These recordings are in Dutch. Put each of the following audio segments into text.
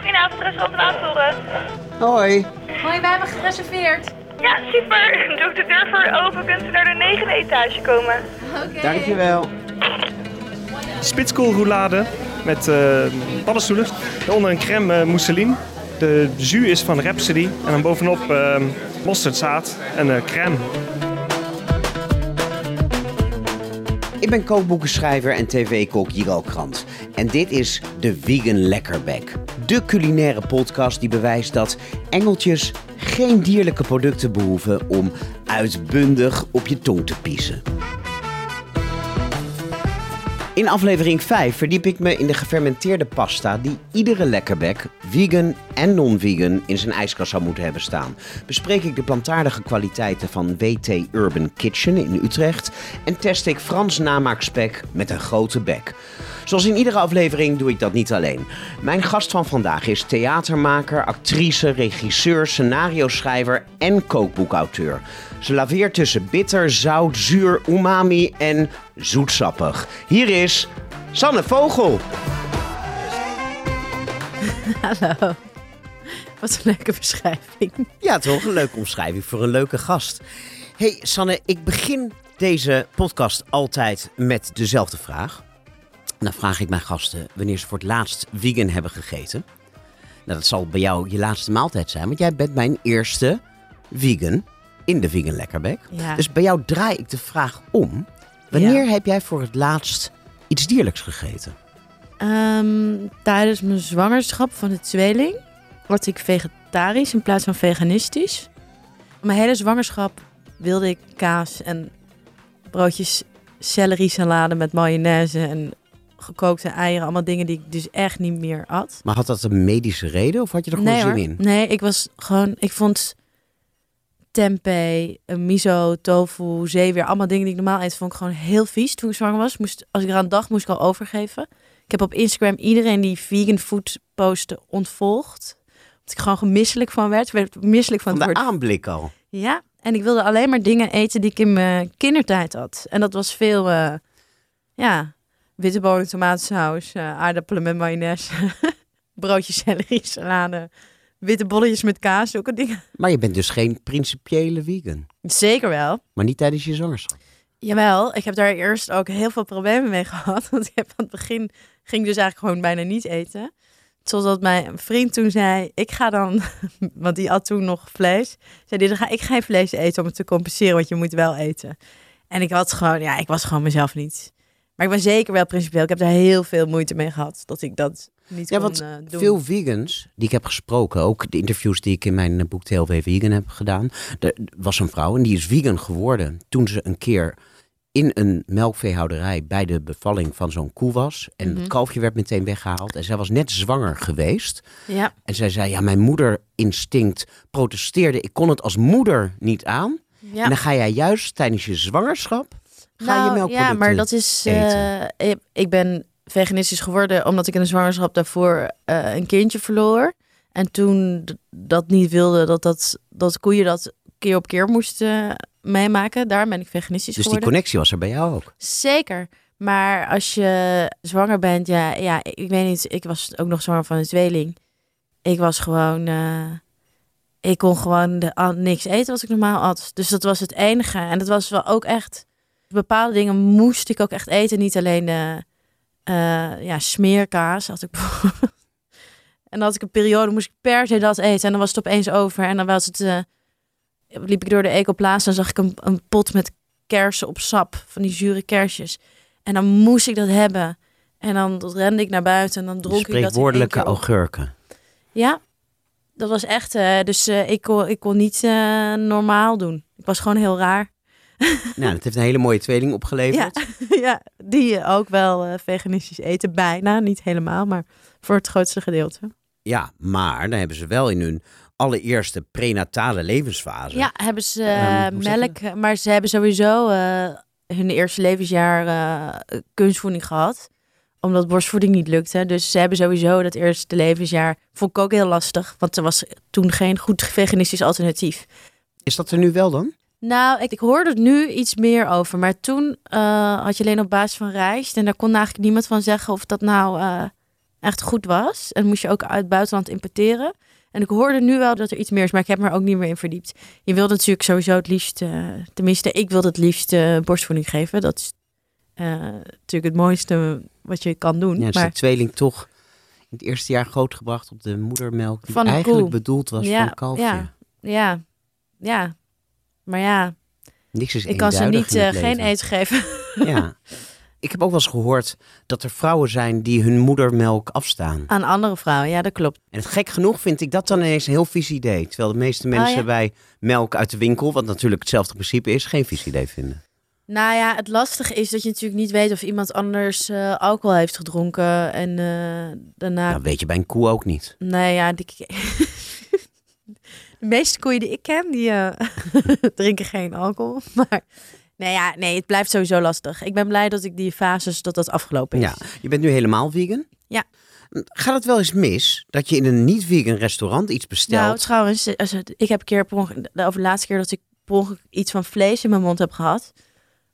Goedenavond, restaurant van Aantoren. Hoi. Hoi, wij hebben gereserveerd. Ja, super. Doe ik de deur voor open, kunt u naar de negende etage komen. Oké. Dankjewel. spitskoolroulade met eh paddenstoelen. Daaronder een crème eh, mousseline. De jus is van Rhapsody. En dan bovenop eh mosterdzaad en eh, crème. Ik ben kookboekenschrijver en tv-kok Jiro Krant. En dit is de Vegan Lekkerbek. De culinaire podcast die bewijst dat engeltjes geen dierlijke producten behoeven om uitbundig op je tong te piezen. In aflevering 5 verdiep ik me in de gefermenteerde pasta die iedere lekkerbek, vegan en non-vegan, in zijn ijskast zou moeten hebben staan. Bespreek ik de plantaardige kwaliteiten van WT Urban Kitchen in Utrecht en test ik Frans namaakspek met een grote bek. Zoals in iedere aflevering doe ik dat niet alleen. Mijn gast van vandaag is theatermaker, actrice, regisseur, scenario-schrijver en kookboekauteur. Ze laveert tussen bitter, zout, zuur, umami en zoetsappig. Hier is Sanne Vogel. Hallo. Wat een leuke beschrijving. Ja, toch? Een leuke omschrijving voor een leuke gast. Hey Sanne, ik begin deze podcast altijd met dezelfde vraag. Dan vraag ik mijn gasten wanneer ze voor het laatst vegan hebben gegeten. Nou, dat zal bij jou je laatste maaltijd zijn, want jij bent mijn eerste vegan in de Vegan Lekkerbek. Ja. Dus bij jou draai ik de vraag om. Wanneer heb jij voor het laatst iets dierlijks gegeten? Ehm, tijdens mijn zwangerschap van de tweeling was ik vegetarisch in plaats van veganistisch. Mijn hele zwangerschap wilde ik kaas en broodjes celery salade met mayonaise en gekookte eieren. Allemaal dingen die ik dus echt niet meer at. Maar had dat een medische reden of had je er gewoon nee, zin hoor. in? Nee, ik was gewoon... Ik vond tempeh, eh, miso, tofu, zeewier... allemaal dingen die ik normaal eet, vond ik gewoon heel vies toen ik zwanger was. Moest, als ik eraan dacht, moest ik al overgeven. Ik heb op Instagram iedereen die vegan food postte ontvolgd. Omdat ik gewoon gemisselijk van werd. Werd misselijk van, Van het de woord aanblik al. ja, en ik wilde alleen maar dingen eten die ik in mijn kindertijd had. En dat was veel, eh, ja, witte bonen, tomatensaus, eh, aardappelen met mayonaise, broodjes, celery, salade, witte bolletjes met kaas, zulke dingen. Maar je bent dus geen principiële vegan. Zeker wel. Maar niet tijdens je zwangerschap. Jawel, ik heb daar eerst ook heel veel problemen mee gehad. Want ik heb aan het begin ging ik dus eigenlijk gewoon bijna niet eten. Totdat mijn vriend toen zei, ik ga dan, want die at toen nog vlees. Zei die, dan ga ik geen vlees eten om het te compenseren, want je moet wel eten. En ik had gewoon, ja, ik was gewoon mezelf niet. Maar ik ben zeker wel principieel. Ik heb daar heel veel moeite mee gehad dat ik dat niet Ja, kon want eh, doen. veel vegans die ik heb gesproken, ook de interviews die ik in mijn eh, boek TLW Vegan heb gedaan. Er was een vrouw en die is vegan geworden toen ze een keer in een melkveehouderij bij de bevalling van zo'n koe was. En Mhm. het kalfje werd meteen weggehaald. En zij was net zwanger geweest. Ja, En zij zei, ja, mijn moederinstinct protesteerde. Ik kon het als moeder niet aan. ja. En dan ga jij juist tijdens je zwangerschap, ga je Nou, melkproducten Ja, maar dat is. eh, ik ben veganistisch geworden omdat ik in de zwangerschap daarvoor eh, een kindje verloor. En toen dat niet wilde, dat, dat, dat koeien dat keer op keer moesten meemaken. Daar ben ik veganistisch Dus die geworden. connectie was er bij jou ook. Zeker. Maar als je zwanger bent, ja, ja, ik, weet niet. Ik was ook nog zwanger van een tweeling. Ik was gewoon. eh, ik kon gewoon de, niks eten wat ik normaal at. Dus dat was het enige. En dat was wel ook echt. Bepaalde dingen moest ik ook echt eten. Niet alleen de eh, ja, smeerkaas had ik. En dan had ik een periode, moest ik per se dat eten. En dan was het opeens over. En dan was het. eh, liep ik door de Ecoplaza en zag ik een, een pot met kersen op sap. Van die zure kersjes. En dan moest ik dat hebben. En dan rende ik naar buiten en dan dronk ik dat op. augurken. Ja, dat was echt. eh, dus ik, kon, ik kon niet normaal doen. Ik was gewoon heel raar. Nou, dat heeft een hele mooie tweeling opgeleverd. Ja, ja, die eh, ook wel eh, veganistisch eten. Bijna, niet helemaal, maar voor het grootste gedeelte. Ja, maar dan hebben ze wel in hun allereerste prenatale levensfase. Ja, hebben ze Ehm, eh, melk, maar ze hebben sowieso hun eerste levensjaar kunstvoeding gehad. Omdat borstvoeding niet lukte. Dus ze hebben sowieso dat eerste levensjaar, vond ik ook heel lastig. Want er was toen geen goed veganistisch alternatief. Is dat er nu wel dan? Nou, ik, ik hoorde er nu iets meer over. Maar toen eh, had je alleen op basis van rijst. En daar kon eigenlijk niemand van zeggen of dat nou eh, echt goed was. En moest je ook uit het buitenland importeren. En ik hoorde nu wel dat er iets meer is, maar ik heb me er ook niet meer in verdiept. Je wilde natuurlijk sowieso het liefst, eh, tenminste, ik wilde het liefst borstvoeding geven. Dat is natuurlijk het mooiste wat je kan doen. Ja, dus maar de tweeling toch in het eerste jaar grootgebracht op de moedermelk die Van eigenlijk koe. bedoeld was Ja, voor een kalfje. ja. ja, ja, maar ja, Niks is ik kan ze niet eh, geen eten geven. Ja. Ik heb ook wel eens gehoord dat er vrouwen zijn die hun moedermelk afstaan. Aan andere vrouwen, ja, dat klopt. En het gek genoeg vind ik dat dan ineens een heel vies idee. Terwijl de meeste mensen Oh, ja? bij melk uit de winkel, wat natuurlijk hetzelfde principe is, geen vies idee vinden. Nou ja, het lastige is dat je natuurlijk niet weet of iemand anders eh, alcohol heeft gedronken. En eh, daarna Dat weet je bij een koe ook niet. Nee, ja, die... de meeste koeien die ik ken, die eh, drinken geen alcohol. Maar nee, ja, nee, het blijft sowieso lastig. Ik ben blij dat ik die fases, dat dat afgelopen is. Ja, je bent nu helemaal vegan? Ja. Gaat het wel eens mis dat je in een niet-vegan restaurant iets bestelt? Nou, trouwens, ik heb een keer de over de laatste keer dat ik per iets van vlees in mijn mond heb gehad,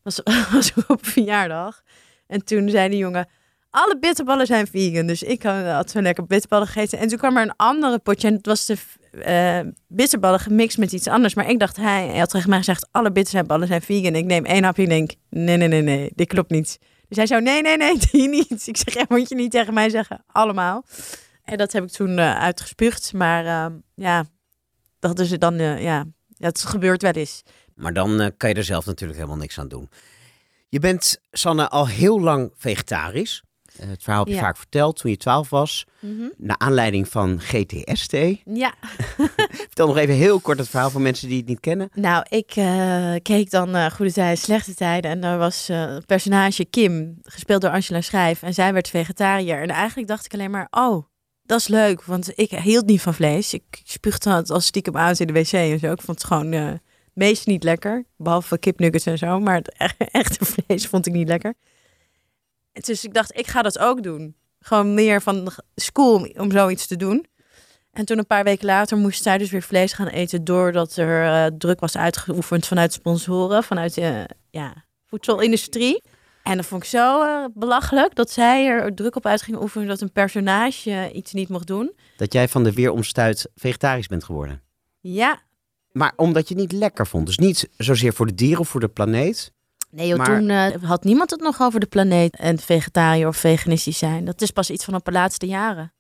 was, was op een verjaardag. En toen zei die jongen, alle bitterballen zijn vegan. Dus ik had zo lekker bitterballen gegeten. En toen kwam er een andere potje en het was de eh, bitterballen gemixt met iets anders. Maar ik dacht, hij, hij had tegen mij gezegd, alle bitterballen zijn vegan. Ik neem één hapje en denk, nee, nee, nee, nee, dit klopt niet. Dus hij zou, nee, nee, nee, die niet. Ik zeg, ja, moet je niet tegen mij zeggen, allemaal. En dat heb ik toen eh, uitgespuugd. Maar eh, ja, dat is dan, eh, ja, het gebeurt wel eens. Maar dan kan je er zelf natuurlijk helemaal niks aan doen. Je bent, Sanne, al heel lang vegetarisch. Eh, het verhaal heb je Ja. vaak verteld toen je 12 was. Naar aanleiding van GTST. Ja, Vertel nog even heel kort het verhaal voor mensen die het niet kennen. nou, ik eh, keek dan eh, Goede Tijden, Slechte Tijden. En daar was het personage Kim, gespeeld door Angela Schrijf. En zij werd vegetariër. En eigenlijk dacht ik alleen maar, oh, dat is leuk. Want ik hield niet van vlees. Ik spuugde het als stiekem uit in de wc en zo. Ik vond het gewoon meest niet lekker. Behalve kipnuggets en zo. Maar het e- echte vlees vond ik niet lekker. Dus ik dacht, ik ga dat ook doen. Gewoon meer van school om zoiets te doen. En toen een paar weken later moest zij dus weer vlees gaan eten... doordat er eh, druk was uitgeoefend vanuit sponsoren, vanuit de ja, voedselindustrie. En dat vond ik zo eh, belachelijk dat zij er druk op uit ging oefenen... dat een personage iets niet mocht doen. Dat jij van de weeromstuit vegetarisch bent geworden. Ja, Maar omdat je het niet lekker vond. Dus niet zozeer voor de dieren of voor de planeet. Nee joh, Maar- toen eh, had niemand het nog over de planeet... en vegetariër of veganistisch zijn. Dat is pas iets van op de laatste jaren.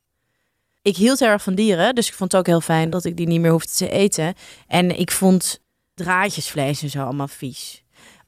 Ik hield heel erg van dieren, dus ik vond het ook heel fijn dat ik die niet meer hoefde te eten. En ik vond draadjesvlees en zo allemaal vies.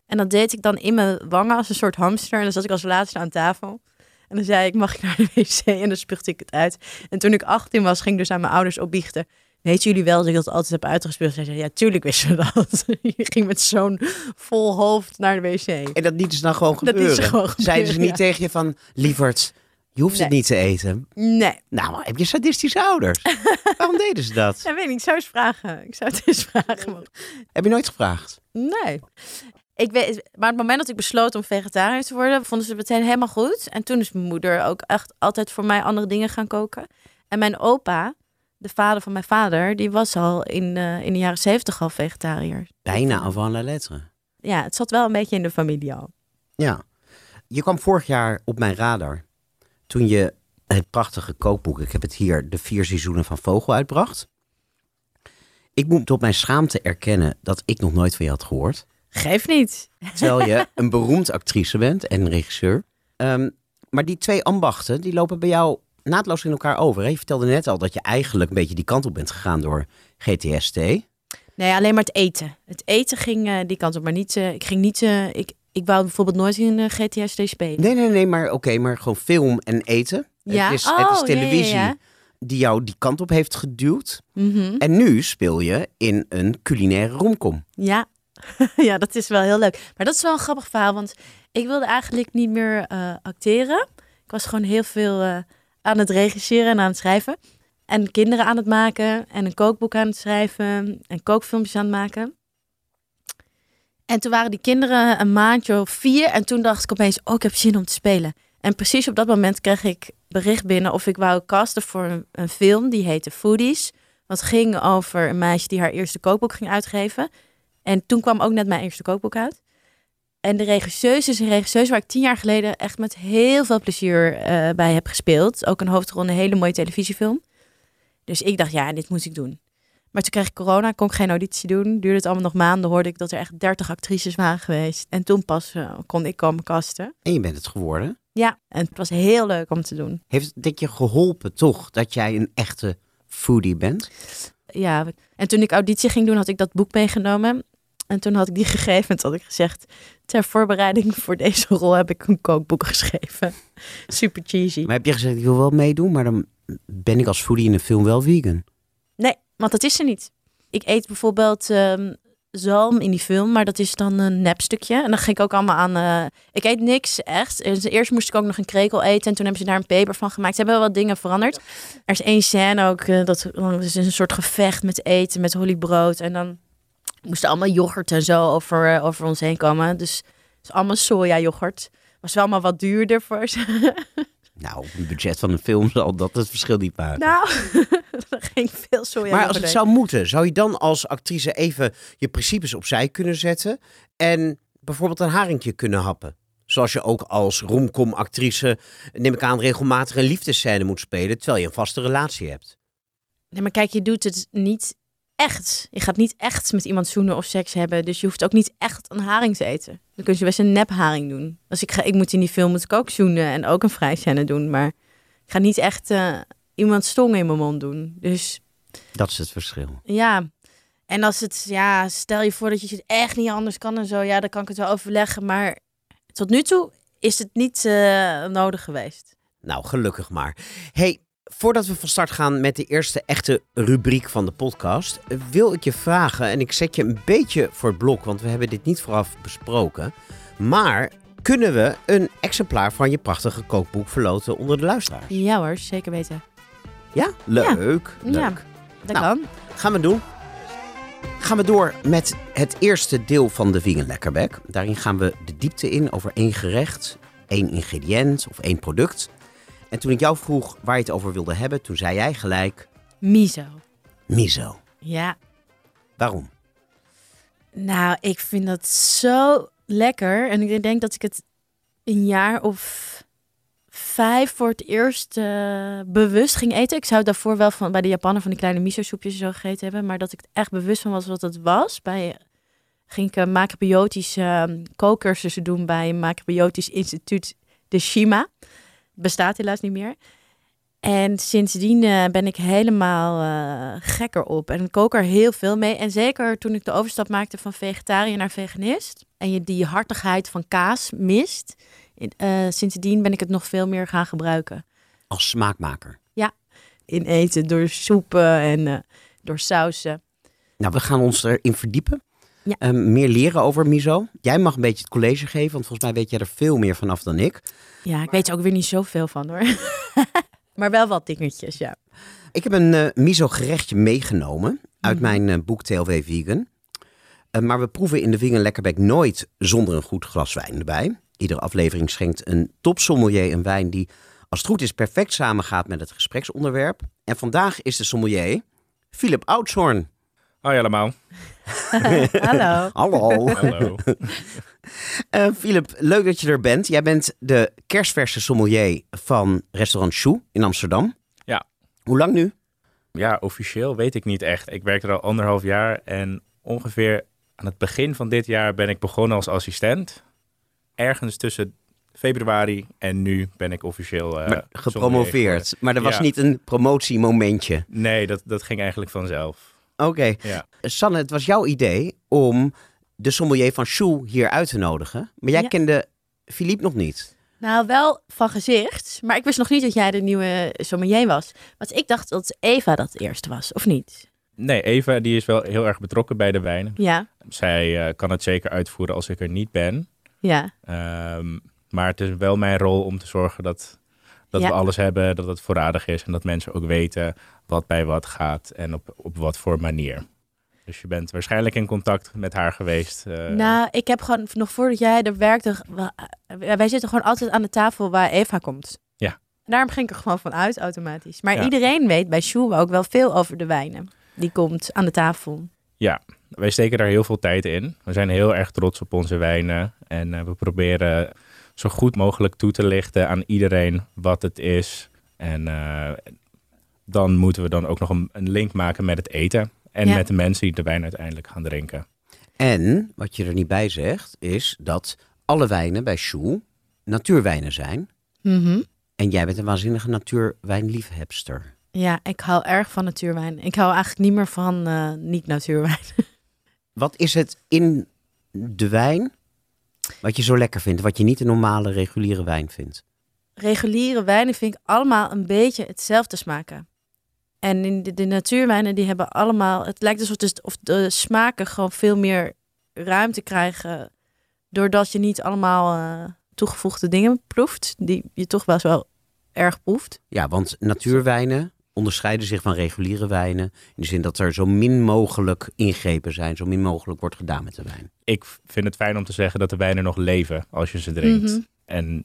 En dat deed ik dan in mijn wangen als een soort hamster. En dan zat ik als laatste aan tafel. En dan zei ik, mag ik naar de wc? En dan spuugde ik het uit. En toen ik 18 was, ging ik dus aan mijn ouders opbiechten. Weten jullie wel dat ik dat altijd heb uitgespuugd? Zij zei, ja, tuurlijk wisten we dat. Je ging met zo'n vol hoofd naar de wc. En dat niet is dan gewoon Dat gebeuren. gewoon Zeiden ze gebeuren, niet tegen je van, lieverd, je hoeft het niet te eten. Nee, Nou, maar heb je sadistische ouders? Waarom deden ze dat? dat weet ik. Ik zou eens vragen. Ik zou het eens vragen. Heb je nooit gevraagd? Nee. Ik weet, maar het moment dat ik besloot om vegetariër te worden, vonden ze het meteen helemaal goed. En toen is mijn moeder ook echt altijd voor mij andere dingen gaan koken. En mijn opa, de vader van mijn vader, die was al in, eh, in de jaren zeventig al vegetariër. Bijna avant la lettre. Ja, het zat wel een beetje in de familie al. Ja. Je kwam vorig jaar op mijn radar toen je het prachtige kookboek, ik heb het hier, De Vier Seizoenen van Vogel uitbracht. Ik moet tot mijn schaamte erkennen dat ik nog nooit van je had gehoord. Geef niet. Terwijl je een beroemd actrice bent en regisseur. Ehm, maar die twee ambachten, die lopen bij jou naadloos in elkaar over. hè? Je vertelde net al dat je eigenlijk een beetje die kant op bent gegaan door GTST. Nee, alleen maar het eten. Het eten ging eh, die kant op, maar niet. eh, ik ging niet. eh, ik, ik wou bijvoorbeeld nooit in GTSD spelen. Nee, nee, nee, maar oké, maar gewoon film en eten. Ja? Het, is, Oh, het is televisie ja, ja. die jou die kant op heeft geduwd. Mhm. En nu speel je in een culinaire romcom. Ja. ja, dat is wel heel leuk. Maar dat is wel een grappig verhaal, want ik wilde eigenlijk niet meer acteren. Ik was gewoon heel veel aan het regisseren en aan het schrijven. En kinderen aan het maken en een kookboek aan het schrijven en kookfilmpjes aan het maken. En toen waren die kinderen een maandje of vier en toen dacht ik opeens, oh, ik heb zin om te spelen. En precies op dat moment kreeg ik bericht binnen of ik wou casten voor een, een film die heette Foodies. Wat ging over een meisje die haar eerste kookboek ging uitgeven. En toen kwam ook net mijn eerste kookboek uit. En de regisseurs is een regisseur waar ik tien jaar geleden echt met heel veel plezier eh, bij heb gespeeld. Ook een hoofdrol in een hele mooie televisiefilm. Dus ik dacht, ja, dit moet ik doen. Maar toen kreeg ik corona, kon ik geen auditie doen. Duurde het allemaal nog maanden, hoorde ik dat er echt 30 actrices waren geweest. En toen pas eh, kon ik komen kasten. En je bent het geworden. Ja, en het was heel leuk om te doen. Heeft dit je geholpen toch dat jij een echte foodie bent? Ja, en toen ik auditie ging doen, had ik dat boek meegenomen. En toen had ik die gegeven en toen had ik gezegd... ter voorbereiding voor deze rol heb ik een kookboek geschreven. Super cheesy. Maar heb je gezegd, ik wil wel meedoen, maar dan ben ik als foodie in de film wel vegan. Nee, want dat is er niet. Ik eet bijvoorbeeld ehm, zalm in die film, maar dat is dan een nepstukje. En dan ging ik ook allemaal aan... eh, ik eet niks, echt. En Eerst moest ik ook nog een krekel eten en toen hebben ze daar een peper van gemaakt. Ze hebben wel wat dingen veranderd. Er is één scène ook, eh, dat dat is een soort gevecht met eten, met hollybrood. En dan moesten allemaal yoghurt en zo over, eh, over ons heen komen. Dus het is allemaal soja yoghurt. Was wel allemaal wat duurder voor ze. Nou, op een budget van een film zal dat het verschil niet maken. nou, er ging veel soja maar als het zou moeten, zou je dan als actrice even je principes opzij kunnen zetten en bijvoorbeeld een haringje kunnen happen? Zoals je ook als romcom-actrice, neem ik aan, regelmatig een liefdescène moet spelen terwijl je een vaste relatie hebt. Nee, maar kijk, je doet het niet echt. Je gaat niet echt met iemand zoenen of seks hebben. Dus je hoeft ook niet echt een haring te eten. Dan kun je best een nepharing doen. Als ik ga, ik moet in die film moet ik ook zoenen en ook een vrijscène doen. Maar ik ga niet echt eh, iemand stongen in mijn mond doen. Dus Dat is het verschil. ja. En als het, ja, stel je voor dat je het echt niet anders kan en zo. Ja, dan kan ik het wel overleggen. Maar tot nu toe is het niet eh, nodig geweest. Nou, gelukkig maar. Hey, voordat we van start gaan met de eerste echte rubriek van de podcast, wil ik je vragen, en ik zet je een beetje voor het blok, want we hebben dit niet vooraf besproken, maar kunnen we een exemplaar van je prachtige kookboek verloten onder de luisteraars? Ja hoor, zeker weten. Ja? Leuk. Leuk. Ja, dat Nou. kan. Gaan we doen. Gaan we door met het eerste deel van de Vegan Lekkerbek. Daarin gaan we de diepte in over één gerecht, één ingrediënt of één product. En toen ik jou vroeg waar je het over wilde hebben, toen zei jij gelijk Miso. miso. Ja, Waarom? Nou, ik vind dat zo lekker. En ik denk dat ik het een jaar of vijf voor het eerst eh, bewust ging eten. Ik zou daarvoor wel van, bij de Japaner van die kleine miso-soepjes zo gegeten hebben. Maar dat ik echt bewust van was wat het was. Bij, ging ik een macrobiotische uh, kookcursussen doen bij een macrobiotisch instituut, de Shima. Bestaat helaas niet meer. En sindsdien eh, ben ik helemaal eh, gekker op. En kook er heel veel mee. En zeker toen ik de overstap maakte van vegetariër naar veganist. En je die hartigheid van kaas mist. eh, sindsdien ben ik het nog veel meer gaan gebruiken. Als smaakmaker. In eten, door soepen en door sausen. Nou, we gaan ons erin verdiepen. Ja. Ehm, meer leren over miso. Jij mag een beetje het college geven, want volgens mij weet jij er veel meer vanaf dan ik. Ja, ik weet er ook weer niet zoveel van hoor. maar wel wat dingetjes, ja. Ik heb een eh, miso gerechtje meegenomen uit Mhm. mijn eh, boek TLW Vegan. Eh, maar we proeven in de Vegan Lekkerbek nooit zonder een goed glas wijn erbij. Iedere aflevering schenkt een topsommelier een wijn die, als het goed is, perfect samengaat met het gespreksonderwerp. En vandaag is de sommelier Philip Oudshoorn. Hoi allemaal. Hallo. Hallo. Hallo. Eh, Philip, leuk dat je er bent. Jij bent de kerstverse sommelier van restaurant Choux in Amsterdam. Ja. Hoe lang nu? ja, officieel weet ik niet echt. Ik werk er al anderhalf jaar en ongeveer aan het begin van dit jaar ben ik begonnen als assistent. Ergens tussen februari en nu ben ik officieel eh, Maar sommelier gepromoveerd. Maar er was Ja. niet een promotiemomentje. Nee, dat, dat ging eigenlijk vanzelf. Oké. Ja. Sanne, het was jouw idee om de sommelier van Choux hier uit te nodigen. Maar jij Ja. kende Philippe nog niet. Nou, wel van gezicht. Maar ik wist nog niet dat jij de nieuwe sommelier was. Want ik dacht dat Eva dat eerst was, of niet? Nee, Eva die is wel heel erg betrokken bij de wijnen. Ja, Zij eh, kan het zeker uitvoeren als ik er niet ben. ja. Ehm, maar het is wel mijn rol om te zorgen dat, dat Ja. we alles hebben, dat het voorradig is en dat mensen ook weten wat bij wat gaat en op, op wat voor manier. Dus je bent waarschijnlijk in contact met haar geweest. eh, nou, ik heb gewoon nog voordat jij er werkte, wij zitten gewoon altijd aan de tafel waar Eva komt. Ja. Daarom ging ik er gewoon van uit automatisch. Maar Ja. iedereen weet bij Sjoe ook wel veel over de wijnen. Die komt aan de tafel. Wij steken daar heel veel tijd in. We zijn heel erg trots op onze wijnen. En eh, we proberen zo goed mogelijk toe te lichten aan iedereen wat het is. En eh, dan moeten we dan ook nog een, een link maken met het eten. En Ja. met de mensen die de wijn uiteindelijk gaan drinken. En wat je er niet bij zegt, is dat alle wijnen bij Sjoe natuurwijnen zijn. Mhm. En jij bent een waanzinnige natuurwijnliefhebster. Ja, ik hou erg van natuurwijn. Ik hou eigenlijk niet meer van eh, niet-natuurwijn. Wat is het in de wijn wat je zo lekker vindt, wat je niet een normale reguliere wijn vindt? Reguliere wijnen vind ik allemaal een beetje hetzelfde smaken. En in de, de natuurwijnen, die hebben allemaal... Het lijkt alsof de, of de smaken gewoon veel meer ruimte krijgen... doordat je niet allemaal eh, toegevoegde dingen proeft... die je toch wel zo erg proeft. Ja, want natuurwijnen onderscheiden zich van reguliere wijnen. In de zin dat er zo min mogelijk ingrepen zijn, zo min mogelijk wordt gedaan met de wijn. Ik vind het fijn om te zeggen dat de wijnen nog leven als je ze drinkt. Mhm. En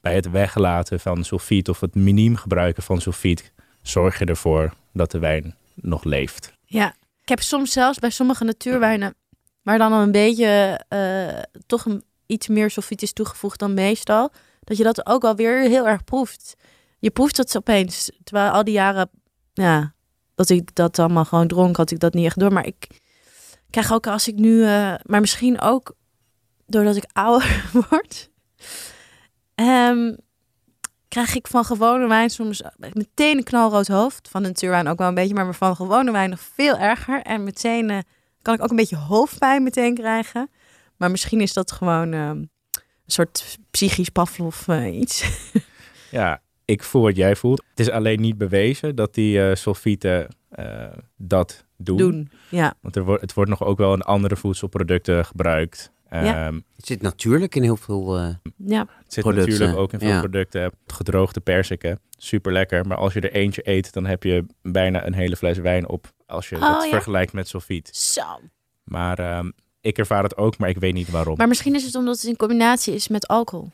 bij het weglaten van sulfiet of het miniem gebruiken van sulfiet... zorg je ervoor dat de wijn nog leeft. Ja, ik heb soms zelfs bij sommige natuurwijnen, maar dan al een beetje eh, toch een, iets meer sulfiet is toegevoegd dan meestal, dat je dat ook alweer heel erg proeft. Je proeft dat opeens, terwijl al die jaren, ja, dat ik dat allemaal gewoon dronk, had ik dat niet echt door. Maar ik krijg ook als ik nu, eh, maar misschien ook doordat ik ouder word, ehm, krijg ik van gewone wijn soms meteen een knalrood hoofd. Van de natuurwijn ook wel een beetje, maar van gewone wijn nog veel erger. En meteen kan ik ook een beetje hoofdpijn meteen krijgen. Maar misschien is dat gewoon eh, een soort psychisch Pavlov eh, iets. Ja, ik voel wat jij voelt. Het is alleen niet bewezen dat die eh, sulfieten eh, dat doen. Doen. Ja. Want er wordt, het wordt nog ook wel in andere voedselproducten gebruikt. Ja. Ehm, Het zit natuurlijk in heel veel. eh, ja. Het zit Producten, natuurlijk ook in veel ja. producten. Gedroogde persiken, super lekker. Maar als je er eentje eet, dan heb je bijna een hele fles wijn op. Als je Oh, dat ja. vergelijkt met sulfiet. Zo. Maar ehm, ik ervaar het ook, maar ik weet niet waarom. Maar misschien is het omdat het in combinatie is met alcohol.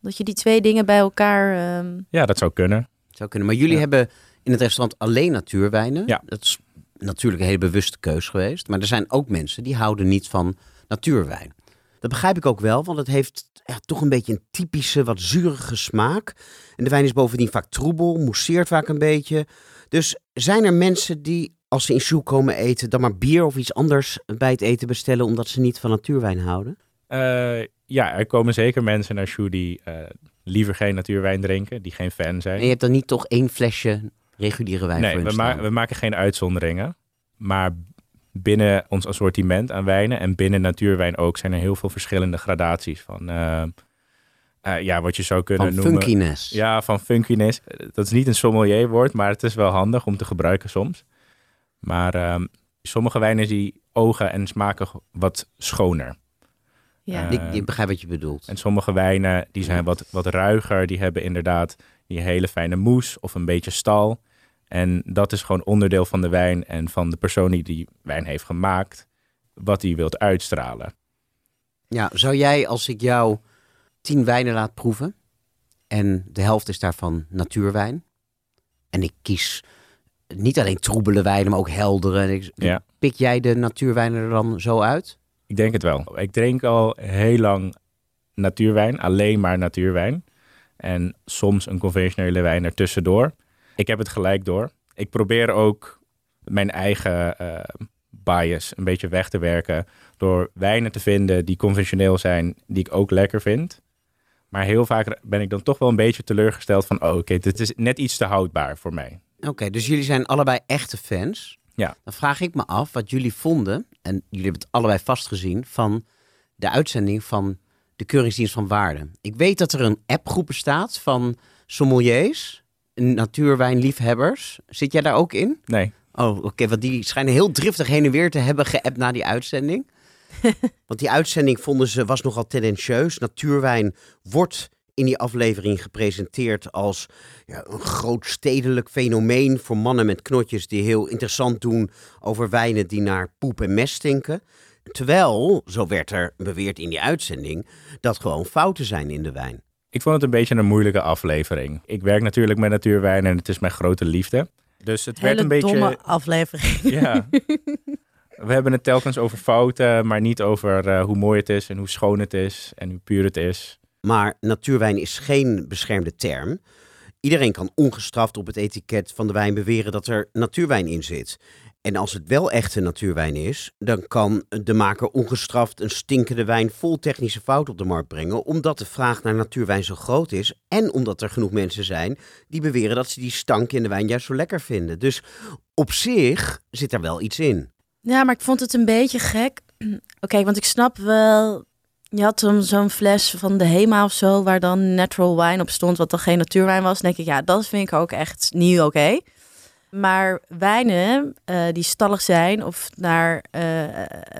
Dat je die twee dingen bij elkaar... ehm, Ja, dat zou kunnen. zou kunnen. Maar jullie Ja. hebben in het restaurant alleen natuurwijnen. Ja. Dat is natuurlijk een hele bewuste keus geweest. Maar er zijn ook mensen die houden niet van natuurwijn. Dat begrijp ik ook wel, want het heeft toch een beetje een typische, wat zurige smaak. En de wijn is bovendien vaak troebel, mousseert vaak een beetje. Dus zijn er mensen die, als ze in Sjoe komen eten, dan maar bier of iets anders bij het eten bestellen, omdat ze niet van natuurwijn houden? Eh, ja, er komen zeker mensen naar Sjoe die eh, liever geen natuurwijn drinken, die geen fan zijn. En je hebt dan niet toch één flesje reguliere wijn Nee, voor we, ma- we maken geen uitzonderingen. Maar binnen ons assortiment aan wijnen en binnen natuurwijn ook zijn er heel veel verschillende gradaties van eh, eh, ja, wat je zou kunnen Van noemen. funkiness. Ja, van funkiness. Dat is niet een sommelierwoord, maar het is wel handig om te gebruiken soms. Maar ehm, sommige wijnen die ogen en smaken wat schoner. ja. Eh, Ik, ik begrijp wat je bedoelt. En sommige wijnen die zijn wat, wat ruiger. Die hebben inderdaad die hele fijne moes of een beetje stal. En dat is gewoon onderdeel van de wijn en van de persoon die die wijn heeft gemaakt. Wat hij wilt uitstralen. Ja, zou jij als ik jou tien wijnen laat proeven en de helft is daarvan natuurwijn en ik kies niet alleen troebele wijnen, maar ook heldere, Ja. pik jij de natuurwijnen er dan zo uit? Ik denk het wel. Ik drink al heel lang natuurwijn, alleen maar natuurwijn. En soms een conventionele wijn ertussendoor. Ik heb het gelijk door. Ik probeer ook mijn eigen eh, bias een beetje weg te werken. Door wijnen te vinden die conventioneel zijn, die ik ook lekker vind. Maar heel vaak ben ik dan toch wel een beetje teleurgesteld van... oh, oké, dit is net iets te houdbaar voor mij. Oké, dus jullie zijn allebei echte fans. Ja. Dan vraag ik me af wat jullie vonden, en jullie hebben het allebei vastgezien, van de uitzending van de Keuringsdienst van Waarde. Ik weet dat er een appgroep bestaat van sommeliers, natuurwijnliefhebbers. Zit jij daar ook in? Nee, Oh, oké, want die schijnen heel driftig heen en weer te hebben geappt na die uitzending. want die uitzending vonden ze was nogal tendentieus. Natuurwijn wordt in die aflevering gepresenteerd als ja, een groot stedelijk fenomeen voor mannen met knotjes die heel interessant doen over wijnen die naar poep en mest stinken. Terwijl, zo werd er beweerd in die uitzending, dat gewoon fouten zijn in de wijn. Ik vond het een beetje een moeilijke aflevering. Ik werk natuurlijk met natuurwijn en het is mijn grote liefde. Dus het werd een beetje... domme aflevering. Ja. We hebben het telkens over fouten, maar niet over eh, hoe mooi het is en hoe schoon het is en hoe puur het is. Maar natuurwijn is geen beschermde term. Iedereen kan ongestraft op het etiket van de wijn beweren dat er natuurwijn in zit. En als het wel echte natuurwijn is, dan kan de maker ongestraft een stinkende wijn vol technische fouten op de markt brengen, omdat de vraag naar natuurwijn zo groot is en omdat er genoeg mensen zijn die beweren dat ze die stank in de wijn juist zo lekker vinden. Dus op zich zit er wel iets in. Ja, maar ik vond het een beetje gek. Oké, want ik snap wel. Je had zo'n fles van de Hema of zo, waar dan natural wine op stond, wat dan geen natuurwijn was. Denk ik, ja, dat vind ik ook echt niet oké. Maar wijnen eh, die stallig zijn of naar eh,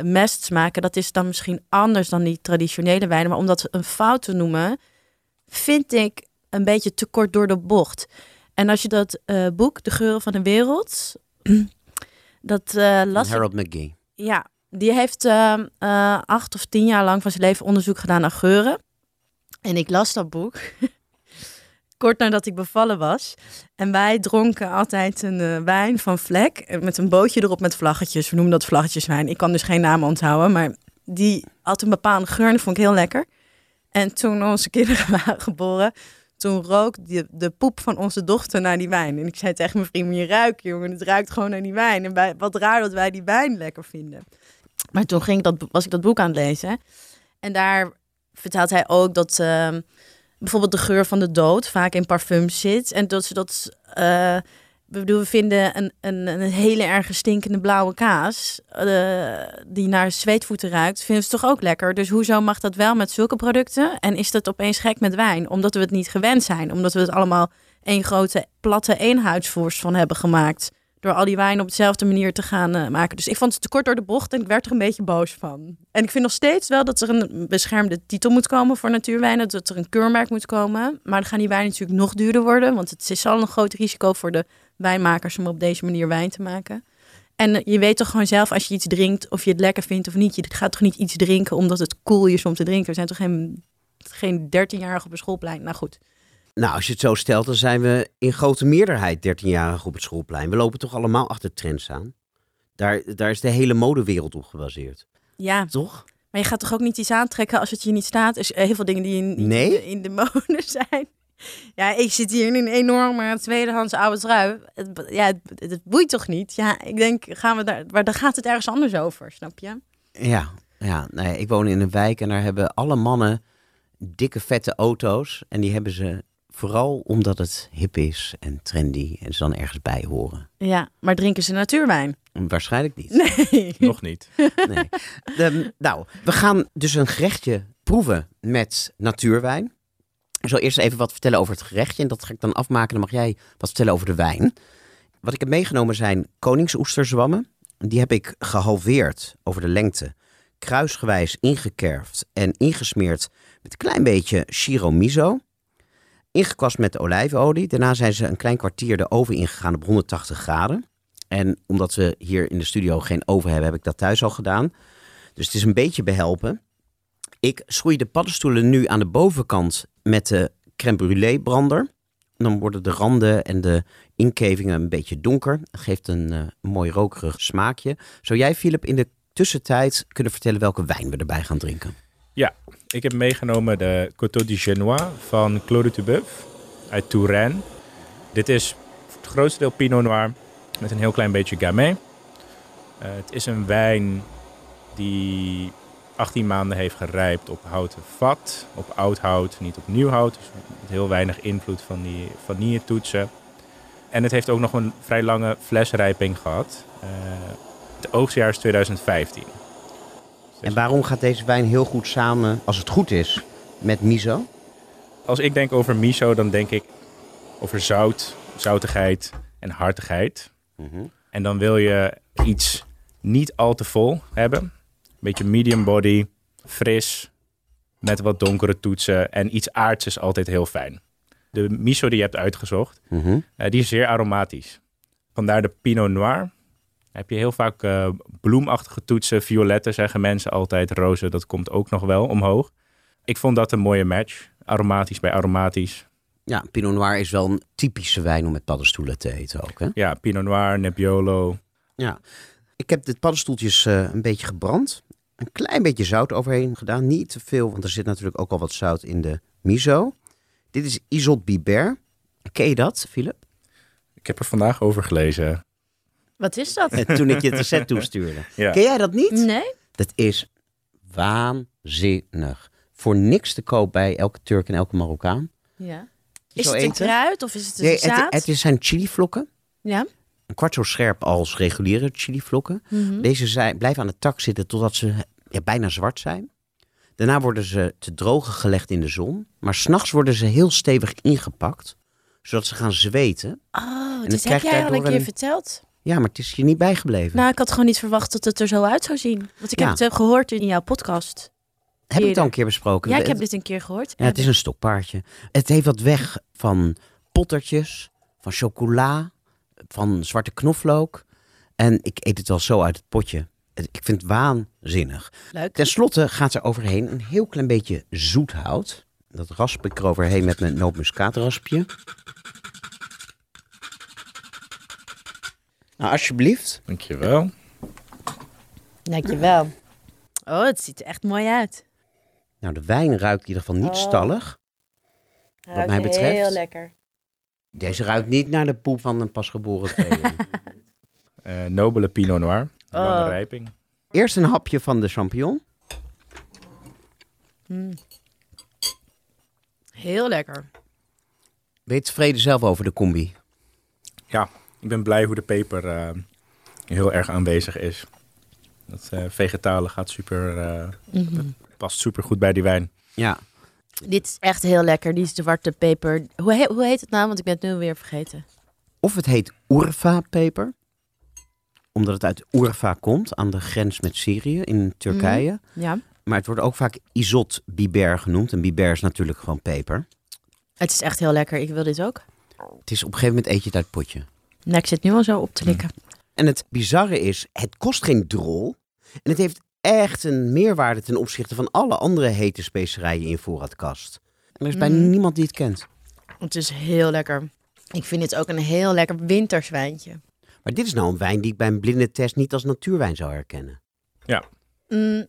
mest smaken, dat is dan misschien anders dan die traditionele wijnen. Maar om dat een fout te noemen, vind ik een beetje te kort door de bocht. En als je dat eh, boek, De Geuren van de Wereld, dat las Harold McGee. ja, die heeft acht of tien jaar lang van zijn leven onderzoek gedaan naar geuren. En ik las dat boek kort nadat ik bevallen was. En wij dronken altijd een eh, wijn van Vlek eh, met een bootje erop met vlaggetjes. We noemen dat vlaggetjeswijn. Ik kan dus geen naam onthouden, maar die had een bepaalde geur en dat vond ik heel lekker. En toen onze kinderen waren geboren, toen rook die, de poep van onze dochter naar die wijn. En ik zei tegen mijn vriend, je ruiken, jongen. Het ruikt gewoon naar die wijn. En wat raar dat wij die wijn lekker vinden. Maar toen ging dat, was ik dat boek aan het lezen. En daar vertelt hij ook dat ehm, bijvoorbeeld de geur van de dood vaak in parfums zit. En dat ze dat... we, bedoel, we vinden een, een, een hele erg stinkende blauwe kaas... eh, die naar zweetvoeten ruikt, vinden ze toch ook lekker? Dus hoezo mag dat wel met zulke producten? En is dat opeens gek met wijn? Omdat we het niet gewend zijn. Omdat we het allemaal één grote platte eenhuidsvorst van hebben gemaakt. Door al die wijn op dezelfde manier te gaan eh, maken. Dus ik vond het te kort door de bocht en ik werd er een beetje boos van. En ik vind nog steeds wel dat er een beschermde titel moet komen voor natuurwijnen. Dat er een keurmerk moet komen. Maar dan gaan die wijnen natuurlijk nog duurder worden. Want het is al een groot risico voor de wijnmakers om op deze manier wijn te maken. En eh, je weet toch gewoon zelf als je iets drinkt of je het lekker vindt of niet. Je gaat toch niet iets drinken omdat het cool is om te drinken. Er zijn toch geen, geen 13-jarigen op een schoolplein. Nou goed. Nou, als je het zo stelt, dan zijn we in grote meerderheid 13-jarigen op het schoolplein. We lopen toch allemaal achter trends aan? Daar, daar is de hele modewereld op gebaseerd. Ja, Toch? maar je gaat toch ook niet iets aantrekken als het je niet staat. Er zijn heel veel dingen die Nee? de, in de mode zijn. Ja, ik zit hier in een enorme tweedehands oude trui. Het, ja, het, het boeit toch niet? Ja, ik denk, gaan we daar, maar dan gaat het ergens anders over, snap je? Ja, ja nee, ik woon in een wijk en daar hebben alle mannen dikke vette auto's. En die hebben ze vooral omdat het hip is en trendy en ze dan ergens bij horen. Ja, maar drinken ze natuurwijn? Waarschijnlijk niet. Nee. Nog niet. Nee. De- nou, we gaan dus een gerechtje proeven met natuurwijn. Ik zal eerst even wat vertellen over het gerechtje. En dat ga ik dan afmaken. Dan mag jij wat vertellen over de wijn. Wat ik heb meegenomen zijn koningsoesterzwammen. Die heb ik gehalveerd over de lengte. Kruisgewijs ingekerfd en ingesmeerd met een klein beetje shiro miso. Ingekwast met olijfolie. Daarna zijn ze een klein kwartier de oven ingegaan op 180 graden. En omdat we hier in de studio geen oven hebben, heb ik dat thuis al gedaan. Dus het is een beetje behelpen. Ik schroei de paddenstoelen nu aan de bovenkant met de crème brûlée brander. Dan worden de randen en de inkevingen een beetje donker. Dat geeft een eh, mooi rokerig smaakje. Zou jij, Philip, in de tussentijd kunnen vertellen welke wijn we erbij gaan drinken? Ik heb meegenomen de Coteau du Genois van Claude Tubeuf uit Touraine. Dit is het grootste deel Pinot Noir met een heel klein beetje Gamay. Eh, het is een wijn die 18 maanden heeft gerijpt op houten vat, op oud hout, niet op nieuw hout. Dus met heel weinig invloed van die vanilletoetsen. En het heeft ook nog een vrij lange flesrijping gehad. Eh, het oogstjaar is 2015. En waarom gaat deze wijn heel goed samen, als het goed is, met miso? Als ik denk over miso, dan denk ik over zout, zoutigheid en hartigheid. En dan wil je iets niet al te vol hebben. Een beetje medium body, fris, met wat donkere toetsen. En iets aards is altijd heel fijn. De miso die je hebt uitgezocht, Mhm. eh, die is zeer aromatisch. Vandaar de Pinot Noir. Heb je heel vaak eh, bloemachtige toetsen, violetten zeggen mensen altijd. Rozen, dat komt ook nog wel omhoog. Ik vond dat een mooie match. Aromatisch bij aromatisch. Ja, Pinot Noir is wel een typische wijn om met paddenstoelen te eten ook. Hè? Ja, Pinot Noir, Nebbiolo. Ja. Ik heb de paddenstoeltjes eh, een beetje gebrand. Een klein beetje zout overheen gedaan. Niet te veel, want er zit natuurlijk ook al wat zout in de miso. Dit is Isot Biber. Ken je dat, Philip? Ik heb er vandaag over gelezen. Wat is dat? Toen ik je het recept toestuurde. Ja. Ken jij dat niet? Nee? Dat is waanzinnig. Voor niks te koop bij elke Turk en elke Marokkaan. Ja. Is het een kruid of is het een Nee, het, zaad? het is zijn chilivlokken. Ja. Een kwart zo scherp als reguliere chilivlokken. Mhm. Deze zijn, blijven aan de tak zitten totdat ze ja, bijna zwart zijn. Daarna worden ze te drogen gelegd in de zon. Maar s'nachts worden ze heel stevig ingepakt. Zodat ze gaan zweten. Oh, het dit heb jij al een keer een- verteld. Ja, maar het is je niet bijgebleven. Nou, ik had gewoon niet verwacht dat het er zo uit zou zien. Want ik heb het eh, gehoord in jouw podcast. heb ik het al een keer besproken? Ja, ik heb dit een keer gehoord. Ja, het is een stokpaardje. Het heeft wat weg van pottertjes, van chocola, van zwarte knoflook. En ik eet het wel zo uit het potje. Ik vind het waanzinnig. Leuk. Ten slotte gaat er overheen een heel klein beetje zoethout. Dat rasp ik eroverheen met mijn nootmuskaatraspje. Nou, alsjeblieft. Dankjewel. Dankjewel. Oh, het ziet er echt mooi uit. Nou, de wijn ruikt in ieder geval niet Oh. stallig. Ruikt mij betreft- Heel lekker. Deze ruikt niet naar de poep van een pasgeboren tweeling. Eh, nobele Pinot Noir. Lange Oh. rijping. Eerst een hapje van de champignon. Mm. Heel lekker. Ben je tevreden zelf over de combi? Ja, ik ben blij hoe de peper eh, heel erg aanwezig is. Dat eh, vegetale gaat super, eh, Mhm. past super goed bij die wijn. Ja. Dit is echt heel lekker, die zwarte peper. Hoe, he- hoe heet het nou? Want ik ben het nu weer vergeten. Of het heet Urfa-peper. Omdat het uit Urfa komt, aan de grens met Syrië in Turkije. Ja. Maar het wordt ook vaak Isot biber genoemd. En biber is natuurlijk gewoon peper. Het is echt heel lekker. Ik wil dit ook. Het is op een gegeven moment eet je het uit het potje. Nou, ik zit nu al zo op te likken. En het bizarre is, het kost geen drol. En het heeft echt een meerwaarde ten opzichte van alle andere hete specerijen in voorraadkast. En er is bijna Mhm. niemand die het kent. Het is heel lekker. Ik vind dit ook een heel lekker winterswijntje. Maar dit is nou een wijn die ik bij een blinde test niet als natuurwijn zou herkennen. Mm,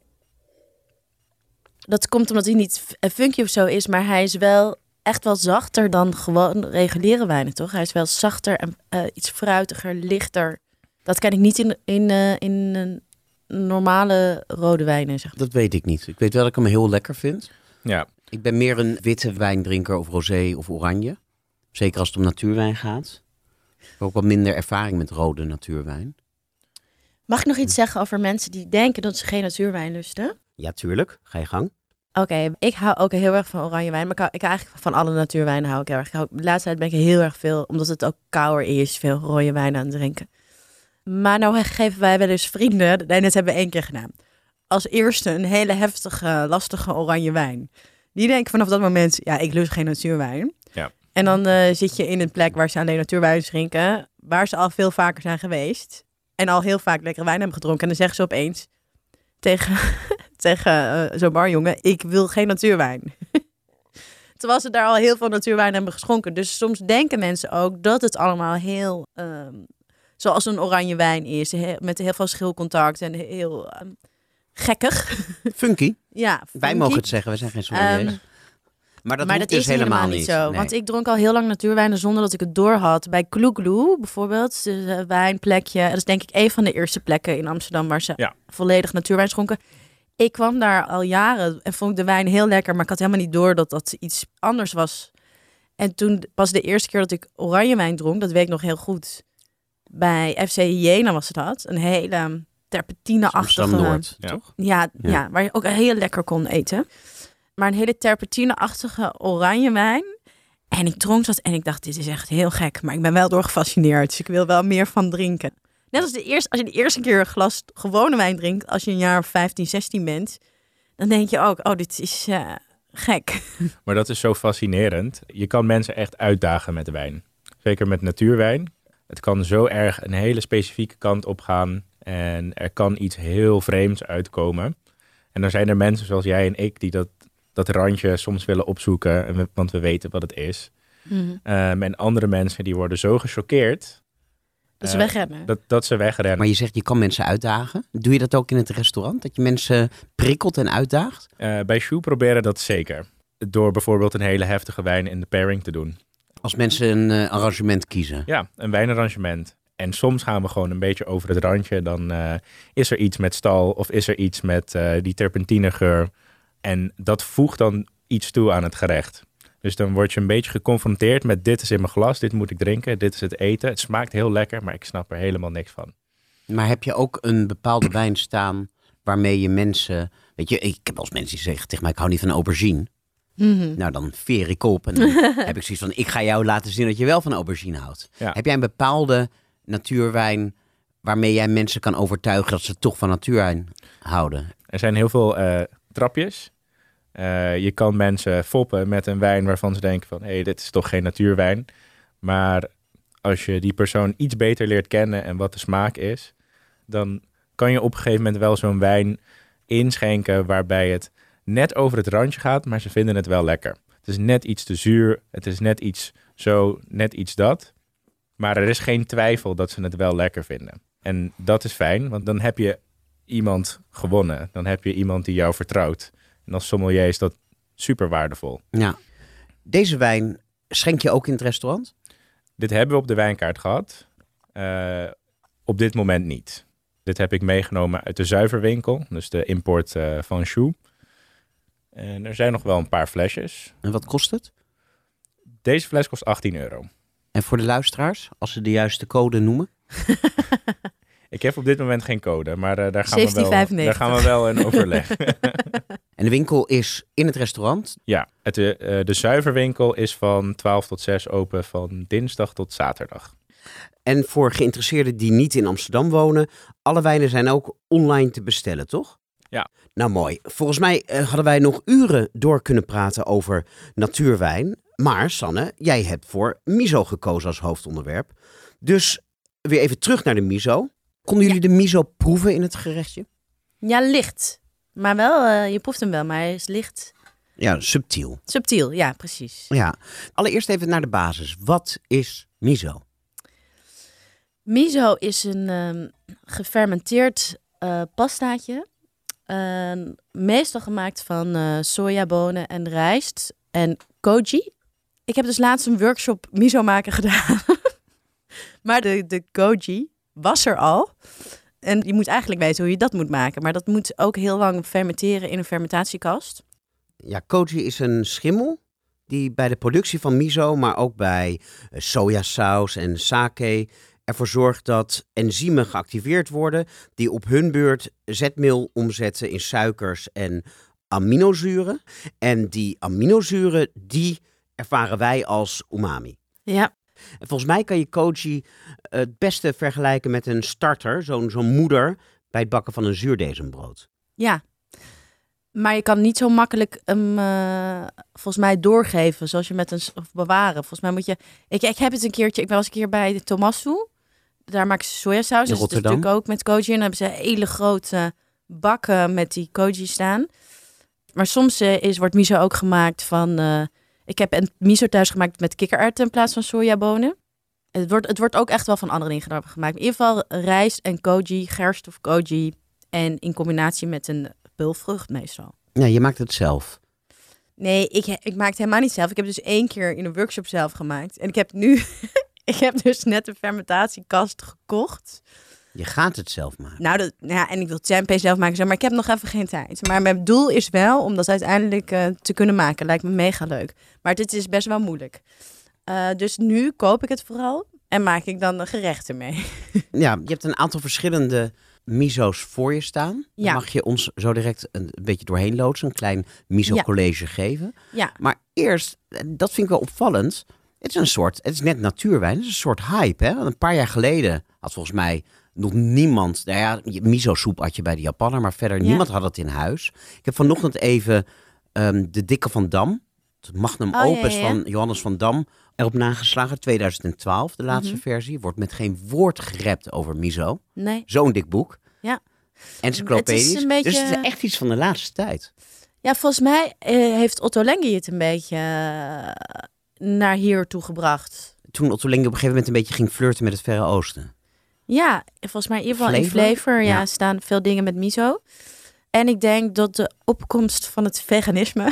dat komt omdat hij niet funky of zo is, maar hij is wel echt wel zachter dan gewoon reguliere wijnen, toch? Hij is wel zachter en eh, iets fruitiger, lichter. Dat ken ik niet in, in, eh, in een normale rode wijnen, zeg maar. Dat weet ik niet. Ik weet wel dat ik hem heel lekker vind. Ja, Ik ben meer een witte wijndrinker of rosé of oranje. Zeker als het om natuurwijn gaat. Ik heb ook wat minder ervaring met rode natuurwijn. Mag ik nog iets zeggen over mensen die denken dat ze geen natuurwijn lusten? Ja, tuurlijk. Ga je gang. Oké, ik hou ook heel erg van oranje wijn. Maar ik hou, ik hou eigenlijk van alle natuurwijnen hou ik heel erg. Ik hou- de laatste tijd ben ik heel erg veel, omdat het ook kouder is, veel rode wijn aan het drinken. Maar nou geven wij wel eens vrienden, nee, dat hebben we één keer gedaan. Als eerste een hele heftige, lastige oranje wijn. Die denken vanaf dat moment, ja, ik lust geen natuurwijn. Ja. En dan eh, zit je in een plek waar ze alleen natuurwijn drinken, waar ze al veel vaker zijn geweest. En al heel vaak lekkere wijn hebben gedronken. En dan zeggen ze opeens tegen, tegen eh, zo'n barjongen, ik wil geen natuurwijn. Terwijl ze daar al heel veel natuurwijn hebben geschonken. Dus soms denken mensen ook dat het allemaal heel, ehm, zoals een oranje wijn is, he- met heel veel schilcontact en heel ehm, gekkig. Funky. ja, Wij mogen het zeggen, we zijn geen sommeliers. Ehm, maar dat, maar hoeft dat dus is helemaal, niet zo. Nee. Want ik dronk al heel lang natuurwijnen zonder dat ik het door had. Bij Kloegloe bijvoorbeeld, dus, eh, wijnplekje. Dat is denk ik een van de eerste plekken in Amsterdam waar ze Ja. volledig natuurwijn schonken. Ik kwam daar al jaren en vond ik de wijn heel lekker, maar ik had helemaal niet door dat dat iets anders was. En toen pas de eerste keer dat ik oranje wijn dronk, dat weet ik nog heel goed. Bij FC Jena was dat. Een hele terpentine-achtige... Ja. toch? Ja, Ja. ja. waar je ook heel lekker kon eten. Maar een hele terpentine-achtige oranje wijn. En ik dronk dat en ik dacht, dit is echt heel gek. Maar ik ben wel door gefascineerd, dus ik wil wel meer van drinken. Net als, de eerste, als je de eerste keer een glas gewone wijn drinkt, als je een jaar of 15, 16 bent, dan denk je ook, oh, dit is eh, gek. maar dat is zo fascinerend. Je kan mensen echt uitdagen met wijn. Zeker met natuurwijn. Het kan zo erg een hele specifieke kant op gaan. En er kan iets heel vreemds uitkomen. En dan zijn er mensen zoals jij en ik die dat, dat randje soms willen opzoeken. Want we weten wat het is. Ehm, en andere mensen die worden zo gechoqueerd Dat is Eh, wegrennen. Dat, dat ze wegrennen. Maar je zegt je kan mensen uitdagen. Doe je dat ook in het restaurant? Dat je mensen prikkelt en uitdaagt? Eh, bij Shoe proberen dat zeker. Door bijvoorbeeld een hele heftige wijn in de pairing te doen. Als mensen een eh, arrangement kiezen. Ja, een wijnarrangement. En soms gaan we gewoon een beetje over het randje. Dan eh, is er iets met stal of is er iets met eh, die terpentinegeur. En dat voegt dan iets toe aan het gerecht. Dus dan word je een beetje geconfronteerd met dit is in mijn glas, dit moet ik drinken, dit is het eten. Het smaakt heel lekker, maar ik snap er helemaal niks van. Maar heb je ook een bepaalde wijn staan waarmee je mensen... Weet je, ik heb wel eens mensen die zeggen tegen mij, ik hou niet van aubergine. Mhm. Nou, dan veer ik op en dan heb ik zoiets van, ik ga jou laten zien dat je wel van aubergine houdt. Ja. Heb jij een bepaalde natuurwijn waarmee jij mensen kan overtuigen dat ze toch van natuurwijn houden? Er zijn heel veel eh, trapjes. Eh, je kan mensen foppen met een wijn waarvan ze denken van... hé, hey, dit is toch geen natuurwijn. Maar als je die persoon iets beter leert kennen en wat de smaak is... dan kan je op een gegeven moment wel zo'n wijn inschenken... waarbij het net over het randje gaat, maar ze vinden het wel lekker. Het is net iets te zuur, het is net iets zo, net iets dat. Maar er is geen twijfel dat ze het wel lekker vinden. En dat is fijn, want dan heb je iemand gewonnen. Dan heb je iemand die jou vertrouwt. En als sommelier is dat super waardevol. Ja. Deze wijn schenk je ook in het restaurant? Dit hebben we op de wijnkaart gehad. Eh, op dit moment niet. Dit heb ik meegenomen uit de zuiverwinkel, dus de import eh, van Choux. En er zijn nog wel een paar flesjes. En wat kost het? Deze fles kost 18 euro. En voor de luisteraars, als ze de juiste code noemen? Ik heb op dit moment geen code, maar eh, daar, gaan we wel, 17,95. daar gaan we wel in overleg. En de winkel is in het restaurant. ja, het, eh, eh, de zuiverwinkel is van 12 tot 6 open, van dinsdag tot zaterdag. En voor geïnteresseerden die niet in Amsterdam wonen, alle wijnen zijn ook online te bestellen, toch? Ja. Nou mooi. Volgens mij hadden wij nog uren door kunnen praten over natuurwijn. Maar Sanne, jij hebt voor miso gekozen als hoofdonderwerp. Dus weer even terug naar de miso. Konden jullie de miso proeven in het gerechtje? Ja, licht. Maar wel, eh, je proeft hem wel, maar hij is licht. Ja, subtiel. Subtiel, ja, precies. Ja. Allereerst even naar de basis. Wat is miso? Miso is een ehm, gefermenteerd eh, pastaatje. Eh, meestal gemaakt van eh, sojabonen en rijst en koji. Ik heb dus laatst een workshop miso maken gedaan. maar de, de koji was er al. En je moet eigenlijk weten hoe je dat moet maken. Maar dat moet ook heel lang fermenteren in een fermentatiekast. Ja, koji is een schimmel die bij de productie van miso, maar ook bij eh, sojasaus en sake ervoor zorgt dat enzymen geactiveerd worden die op hun beurt zetmeel omzetten in suikers en aminozuren. En die aminozuren, die ervaren wij als umami. Ja, En volgens mij kan je koji eh, het beste vergelijken met een starter, zo'n zo'n moeder bij het bakken van een zuurdesembrood. Ja. Maar je kan niet zo makkelijk hem eh, volgens mij doorgeven, zoals je met een of bewaren. Volgens mij moet je. Ik, ik heb het een keertje. Ik was een keer bij de Tomasu. Daar maken ze sojasaus. In Dus is Rotterdam. natuurlijk ook met koji. En dan hebben ze hele grote bakken met die koji staan. Maar soms eh, is, wordt miso ook gemaakt van. eh, ik heb een miso thuis gemaakt met kikkererwten in plaats van sojabonen. Het wordt, het wordt ook echt wel van andere dingen gemaakt. In ieder geval rijst en koji, gerst of koji. En in combinatie met een pulvrucht meestal. Ja, je maakt het zelf. Nee, ik, ik maak het helemaal niet zelf. Ik heb dus één keer in een workshop zelf gemaakt. En ik heb nu... ik heb dus net een fermentatiekast gekocht. Je gaat het zelf maken. Nou, dat, ja, en ik wil tempeh zelf maken, maar ik heb nog even geen tijd. Maar mijn doel is wel om dat uiteindelijk eh, te kunnen maken. Lijkt me mega leuk. Maar dit is best wel moeilijk. Eh, dus nu koop ik het vooral en maak ik dan de gerechten mee. Ja, je hebt een aantal verschillende miso's voor je staan. Ja. Mag je ons zo direct een beetje doorheen loodsen, een klein miso-college geven. Ja, Maar eerst, en dat vind ik wel opvallend, het is een soort, het is net natuurwijn, het is een soort hype. Hè? Want een paar jaar geleden had volgens mij nog niemand, nou ja, miso-soep had je bij de Japaner, maar verder Ja. niemand had het in huis. Ik heb vanochtend even ehm, de Dikke van Dam, het Magnum Oh, Opus ja, ja. van Johannes van Dam, erop nageslagen. 2012, de laatste Mhm. versie. Wordt met geen woord gerept over miso. nee. Zo'n dik boek. Ja. Encyclopedisch. Het is een beetje- Dus het is echt iets van de laatste tijd. Ja, volgens mij eh, heeft Otto Lengi het een beetje eh, naar hier toe gebracht. Toen Otto Lengi op een gegeven moment een beetje ging flirten met het Verre Oosten. Ja, volgens mij in ieder geval in Flavor? flavor ja, Ja. staan veel dingen met miso. En ik denk dat de opkomst van het veganisme,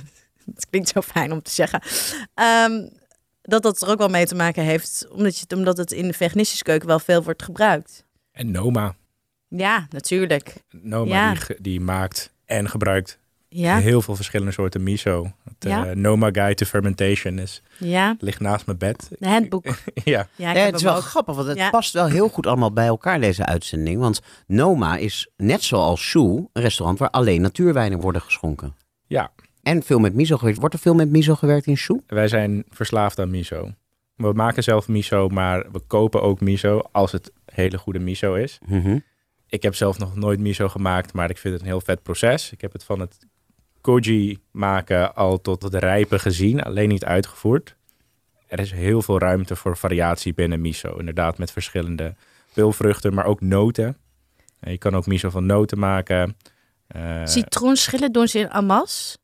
het klinkt zo fijn om te zeggen, ehm, dat dat er ook wel mee te maken heeft, omdat, je, omdat het in de veganistische keuken wel veel wordt gebruikt. En Noma. Ja, natuurlijk. Noma Ja. die, ge- die maakt en gebruikt Ja, heel veel verschillende soorten miso. Het Ja. eh, Noma Guide to Fermentation is, ja. ligt naast mijn bed. De handboek. ja, Ja, het is wel ook. grappig, want het Ja. past wel heel goed allemaal bij elkaar, deze uitzending. Want Noma is net zoals Shu een restaurant waar alleen natuurwijnen worden geschonken. ja, En veel met miso gewerkt. Wordt er veel met miso gewerkt in Shu? wij zijn verslaafd aan miso. We maken zelf miso, maar we kopen ook miso als het hele goede miso is. Mhm. Ik heb zelf nog nooit miso gemaakt, maar ik vind het een heel vet proces. Ik heb het van het koji maken al tot het rijpen gezien, alleen niet uitgevoerd. Er is heel veel ruimte voor variatie binnen miso. Inderdaad, met verschillende peulvruchten, maar ook noten. En je kan ook miso van noten maken. Eh, Citroenschillen doen ze in Amas,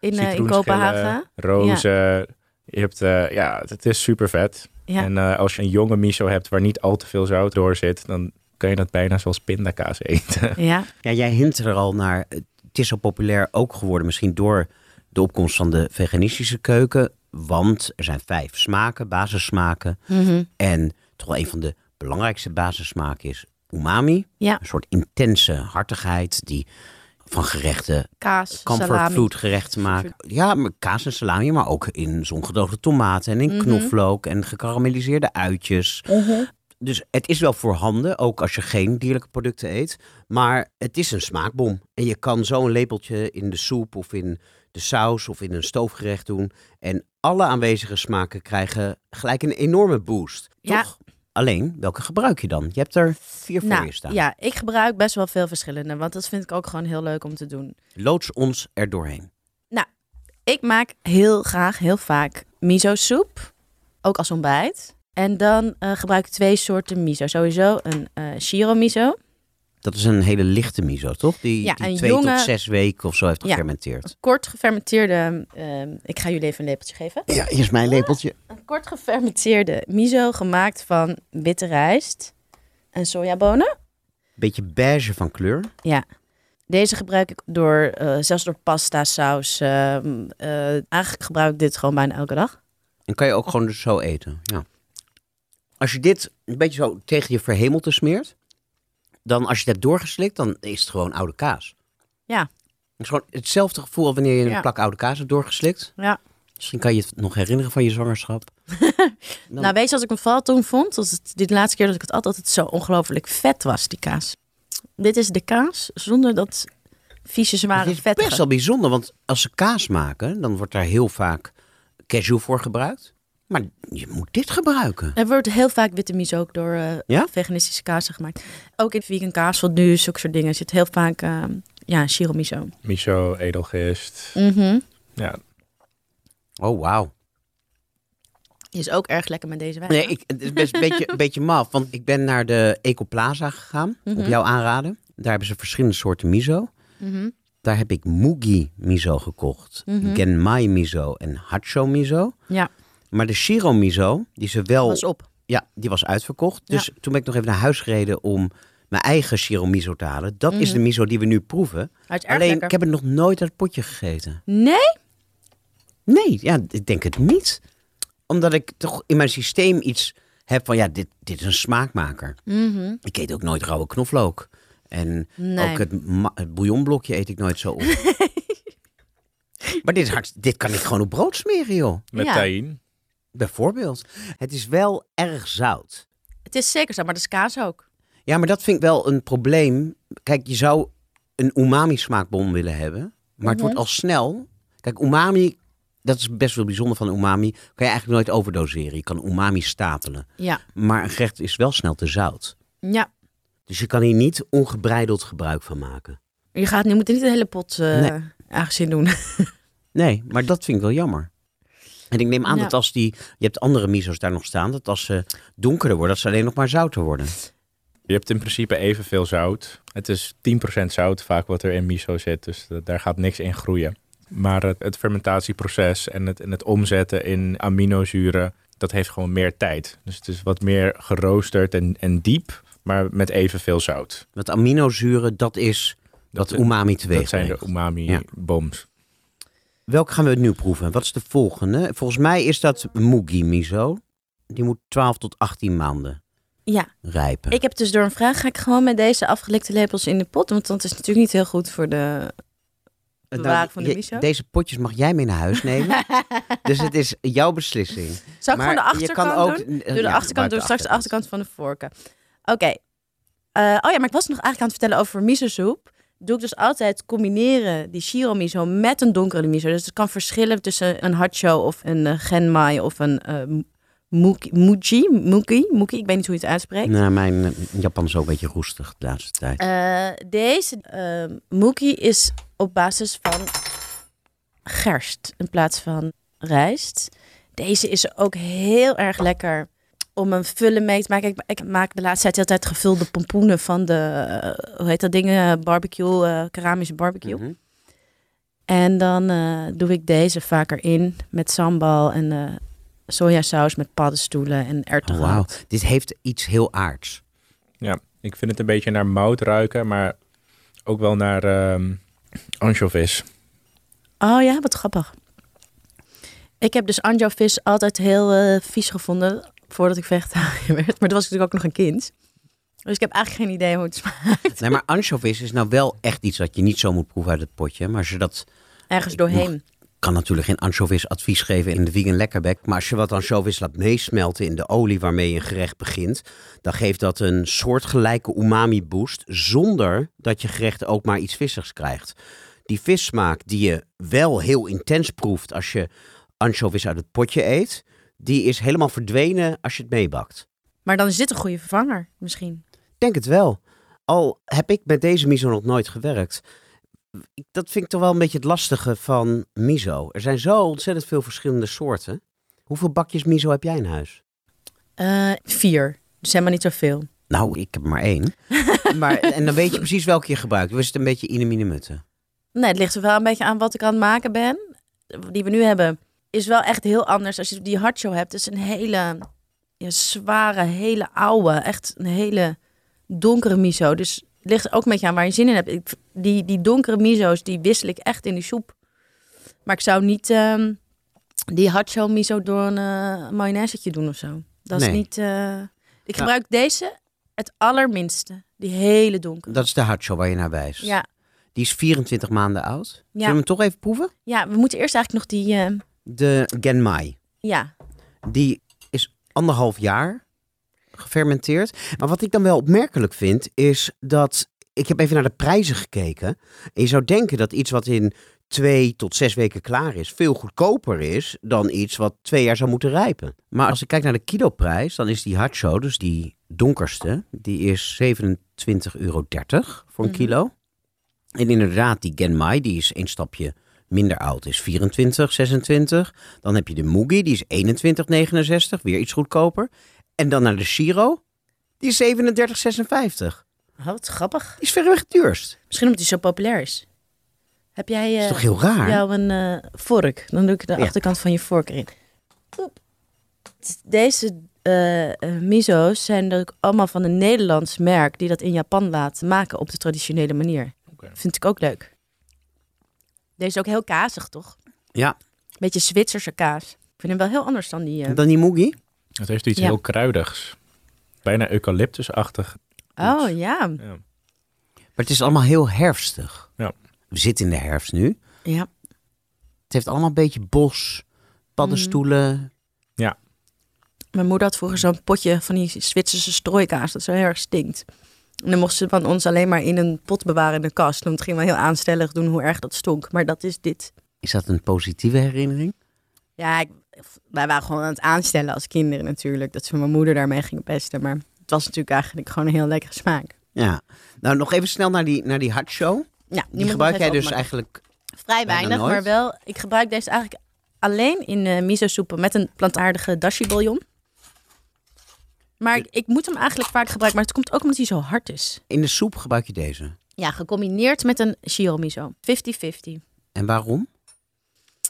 in, eh, in Kopenhagen. Rozen. Je hebt, eh, ja, het is super vet. Ja. En eh, als je een jonge miso hebt waar niet al te veel zout door zit, dan kan je dat bijna zoals pindakaas eten. Ja, Ja, jij hint er al naar. Het is zo populair ook geworden, misschien door de opkomst van de veganistische keuken. Want er zijn vijf smaken, basissmaken. Mhm. En toch wel een van de belangrijkste basissmaken is umami. Ja. Een soort intense hartigheid die van gerechten kaas, comfort gerechten maken. Ja, maar kaas en salami, maar ook in zongedoogde tomaten en in Mhm. knoflook en gekarameliseerde uitjes. Dus het is wel voorhanden, ook als je geen dierlijke producten eet. Maar het is een smaakbom. En je kan zo een lepeltje in de soep of in de saus of in een stoofgerecht doen. En alle aanwezige smaken krijgen gelijk een enorme boost. Ja. Toch? Alleen, welke gebruik je dan? Je hebt er vier voor Nou, je staan. ja, ik gebruik best wel veel verschillende, want dat vind ik ook gewoon heel leuk om te doen. Loods ons er doorheen. Ik maak heel graag, heel vaak miso soep, ook als ontbijt. En dan eh, gebruik ik twee soorten miso. Sowieso een eh shiro miso. Dat is een hele lichte miso, toch? Die, Ja, die twee jonge- tot zes weken of zo heeft Ja. gefermenteerd. Kort gefermenteerde, ehm, ik ga jullie even een lepeltje geven. Ja, hier is mijn lepeltje. Een kort gefermenteerde miso gemaakt van witte rijst en sojabonen. Beetje beige van kleur. Ja. Deze gebruik ik door, eh, zelfs door pasta, saus. ehm, eh, eigenlijk gebruik ik dit gewoon bijna elke dag. En kan je ook gewoon dus zo eten. Ja. Als je dit een beetje zo tegen je verhemelte smeert, dan als je het hebt doorgeslikt, dan is het gewoon oude kaas. Ja. Het is gewoon hetzelfde gevoel als wanneer je een Ja. plak oude kaas hebt doorgeslikt. Ja. Misschien kan je het nog herinneren van je zwangerschap. Dan- Nou, weet je wat ik me vooral toen vond? Dat het dit laatste keer dat ik het altijd het zo ongelooflijk vet was, die kaas. Dit is de kaas zonder dat vieze, zware Het is vet. best wel bijzonder, want als ze kaas maken, dan wordt daar heel vaak cashew voor gebruikt. Maar je moet dit gebruiken. Er wordt heel vaak witte miso ook door eh, Ja? veganistische kazen gemaakt. Ook in vegan kaas, wat nu, zulke soort dingen, zit heel vaak eh, ja, shiro miso. Miso, edelgist. Mhm. Ja, Oh, wauw. Is ook erg lekker met deze wijn. Nee, ik, het is best een beetje, een beetje maf. Want ik ben naar de Ecoplaza gegaan, op Mhm. jouw aanraden. Daar hebben ze verschillende soorten miso. Mhm. Daar heb ik Mugi miso gekocht. Mhm. Genmai miso en Hacho miso. Ja, Maar de Shiro miso, die ze wel... was op. Ja, die was uitverkocht. Dus toen ben ik nog even naar huis gereden om mijn eigen Shiro miso te halen. Dat is Mhm. de miso die we nu proeven. Hij is erg Alleen, lekker. ik heb het nog nooit uit het potje gegeten. Nee? Nee, ja, ik denk het niet. Omdat ik toch in mijn systeem iets heb van, ja, dit, dit is een smaakmaker. Mhm. Ik eet ook nooit rauwe knoflook. En Nee. ook het, ma- het bouillonblokje eet ik nooit zo op. maar dit, is hard, dit kan ik gewoon op brood smeren, joh. met Ja. tahin. Bijvoorbeeld. Het is wel erg zout. Het is zeker zo, maar dat is kaas ook. Ja, maar dat vind ik wel een probleem. Kijk, je zou een umami smaakbom willen hebben. Maar het Mhm. wordt al snel. Kijk, umami, dat is best wel bijzonder van umami. Kan je eigenlijk nooit overdoseren. Je kan umami stapelen. Ja. Maar een gerecht is wel snel te zout. Ja. Dus je kan hier niet ongebreideld gebruik van maken. Je, gaat, je moet er niet de hele pot eh Nee. aangezien doen. Nee, maar dat vind ik wel jammer. En ik neem aan Ja. dat als die... Je hebt andere miso's daar nog staan. Dat als ze donkerder worden, dat ze alleen nog maar zouter worden. Je hebt in principe evenveel zout. Het is 10% zout vaak wat er in miso zit, dus da- daar gaat niks in groeien. Maar het, het fermentatieproces en het, en het omzetten in aminozuren, dat heeft gewoon meer tijd. Dus het is wat meer geroosterd en, en diep. maar met evenveel zout. Want aminozuren, dat is wat Dat- umami teweeg Dat zijn de brengt. umami-bombs. Welke gaan we nu proeven? Wat is de volgende? Volgens mij is dat mugi miso. Die moet 12 tot 18 maanden Ja, rijpen. ik heb dus door een vraag ga ik gewoon met deze afgelikte lepels in de pot. Want dat is natuurlijk niet heel goed voor de... bewaren van de je- miso? Deze potjes mag jij mee naar huis nemen. dus het is jouw beslissing. Zal ik Maar gewoon de je achterkant kan ook, doen? eh, Doe de ja, achterkant, doe straks de achterkant van de vorken. Oké. Eh, oh ja, maar ik was nog eigenlijk aan het vertellen over miso soep. Doe ik dus altijd combineren die shiro miso met een donkere miso. Dus het kan verschillen tussen een hacho of een eh, genmai of een eh muki, muki, muki. Ik weet niet hoe je het uitspreekt. Nou, mijn eh, Japan is ook een beetje roestig de laatste tijd. Deze muki is op basis van gerst in plaats van rijst. Deze is ook heel erg lekker om een vullen mee te maken. Ik, ik maak de laatste tijd heel tijd gevulde pompoenen van de, eh, hoe heet dat ding, barbecue, eh, keramische barbecue. Mhm. En dan eh, doe ik deze vaker in met sambal en eh sojasaus met paddenstoelen en Oh, erwtengoud. wauw. Dit heeft iets heel aards. Ja, ik vind het een beetje naar mout ruiken, maar ook wel naar ehm anchovies. Oh ja, wat grappig. Ik heb dus anjovis altijd heel eh, vies gevonden voordat ik vegetariër werd. Maar toen was ik natuurlijk ook nog een kind. Dus ik heb eigenlijk geen idee hoe het smaakt. Nee, maar anchovies is nou wel echt iets dat je niet zo moet proeven uit het potje. Maar als je dat Ergens doorheen. kan natuurlijk geen anchovies advies geven in de vegan lekkerbek. Maar als je wat anchovies laat meesmelten in de olie waarmee je een gerecht begint, dan geeft dat een soortgelijke umami boost zonder dat je gerecht ook maar iets vissigs krijgt. Die vissmaak die je wel heel intens proeft als je anchovies uit het potje eet, die is helemaal verdwenen als je het meebakt. Maar dan is dit een goede vervanger misschien. Denk het wel. Al heb ik met deze miso nog nooit gewerkt. Dat vind ik toch wel een beetje het lastige van miso. Er zijn zo ontzettend veel verschillende soorten. Hoeveel bakjes miso heb jij in huis? Eh, vier. Dus helemaal niet zoveel. Nou, ik heb maar één. maar, en dan weet je precies welke je gebruikt. Dus het een beetje inemine mutten. Nee, het ligt er wel een beetje aan wat ik aan het maken ben. Die we nu hebben is wel echt heel anders. Als je die hardshow hebt, het is een hele ja, zware, hele oude, echt een hele donkere miso. Dus het ligt ook een beetje aan waar je zin in hebt. Ik, die, die donkere miso's, die wissel ik echt in die soep. Maar ik zou niet ehm, die hardshow miso door een uh, mayonaisetje doen of zo. Dat Nee. is niet... eh, Ik gebruik deze het allerminste. Die hele donkere. Dat is de hacho waar je naar wijst. Ja, Die is 24 maanden oud. Zullen we ja. hem toch even proeven? ja, we moeten eerst eigenlijk nog die... eh, De Genmai. ja, Die is anderhalf jaar gefermenteerd. Maar wat ik dan wel opmerkelijk vind, is dat... Ik heb even naar de prijzen gekeken. En je zou denken dat iets wat in twee tot zes weken klaar is, veel goedkoper is dan iets wat twee jaar zou moeten rijpen. Maar als ik kijk naar de kiloprijs, dan is die Hacho, dus die donkerste, die is 27,30 euro voor een Mhm. kilo. En inderdaad, die Genmai, die is één stapje minder oud, is 24, 26. Dan heb je de Mugi, die is 21,69, weer iets goedkoper. En dan naar de Shiro, die is 37,56. Oh, wat grappig. Die is verreweg het duurst. Misschien omdat hij zo populair is. Heb jij eh is toch heel raar? jou een eh, vork? Dan doe ik de Ja. achterkant van je vork erin. Oep. Deze eh, eh, miso's zijn ook allemaal van een Nederlands merk die dat in Japan laat maken op de traditionele manier. Vind ik ook leuk. Deze is ook heel kazig, toch? Ja. Beetje Zwitserse kaas. Ik vind hem wel heel anders dan die. eh, En dan die Mugi. Het heeft iets Ja. heel kruidigs. Bijna eucalyptusachtig. Oh ja. Ja. Maar het is allemaal heel herfstig. Ja. We zitten in de herfst nu. Ja. Het heeft allemaal een beetje bos, paddenstoelen. Mijn moeder had vroeger zo'n potje van die Zwitserse strooikaas dat zo heel erg stinkt. En dan mocht ze van ons alleen maar in een pot bewaren in de kast. Want het ging wel heel aanstellig doen hoe erg dat stonk. Maar dat is dit. Is dat een positieve herinnering? Ja, ik, wij waren gewoon aan het aanstellen als kinderen natuurlijk. Dat ze mijn moeder daarmee gingen pesten. Maar het was natuurlijk eigenlijk gewoon een heel lekkere smaak. Ja. Nou, nog even snel naar die, naar die Hacho. Ja, Die gebruik jij dus eigenlijk... Vrij weinig, maar wel. Ik gebruik deze eigenlijk alleen in eh miso soepen met een plantaardige dashi bouillon. Maar ik, ik moet hem eigenlijk vaak gebruiken. Maar het komt ook omdat hij zo hard is. In de soep gebruik je deze. Ja, gecombineerd met een shiro miso. 50-50. En waarom?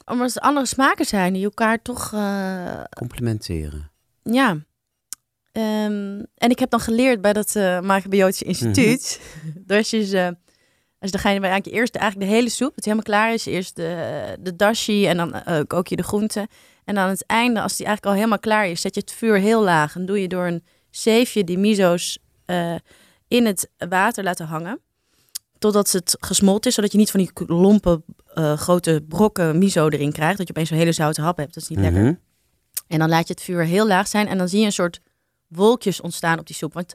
Omdat het andere smaken zijn die elkaar toch... eh, Complementeren. ja. Ehm, en ik heb dan geleerd bij dat uh, Macrobiotische Instituut. dus je ze, dus dan ga je eigenlijk eerst eigenlijk de hele soep, het helemaal klaar is. Eerst de, de dashi en dan uh, kook je de groenten. En aan het einde, als die eigenlijk al helemaal klaar is, zet je het vuur heel laag. En doe je door een zeefje die miso's uh, in het water laten hangen. Totdat het gesmolten is, zodat je niet van die lompe uh, grote brokken miso erin krijgt. Dat je opeens een hele zoute hap hebt. Dat is niet lekker. Mhm. En dan laat je het vuur heel laag zijn. En dan zie je een soort wolkjes ontstaan op die soep. Want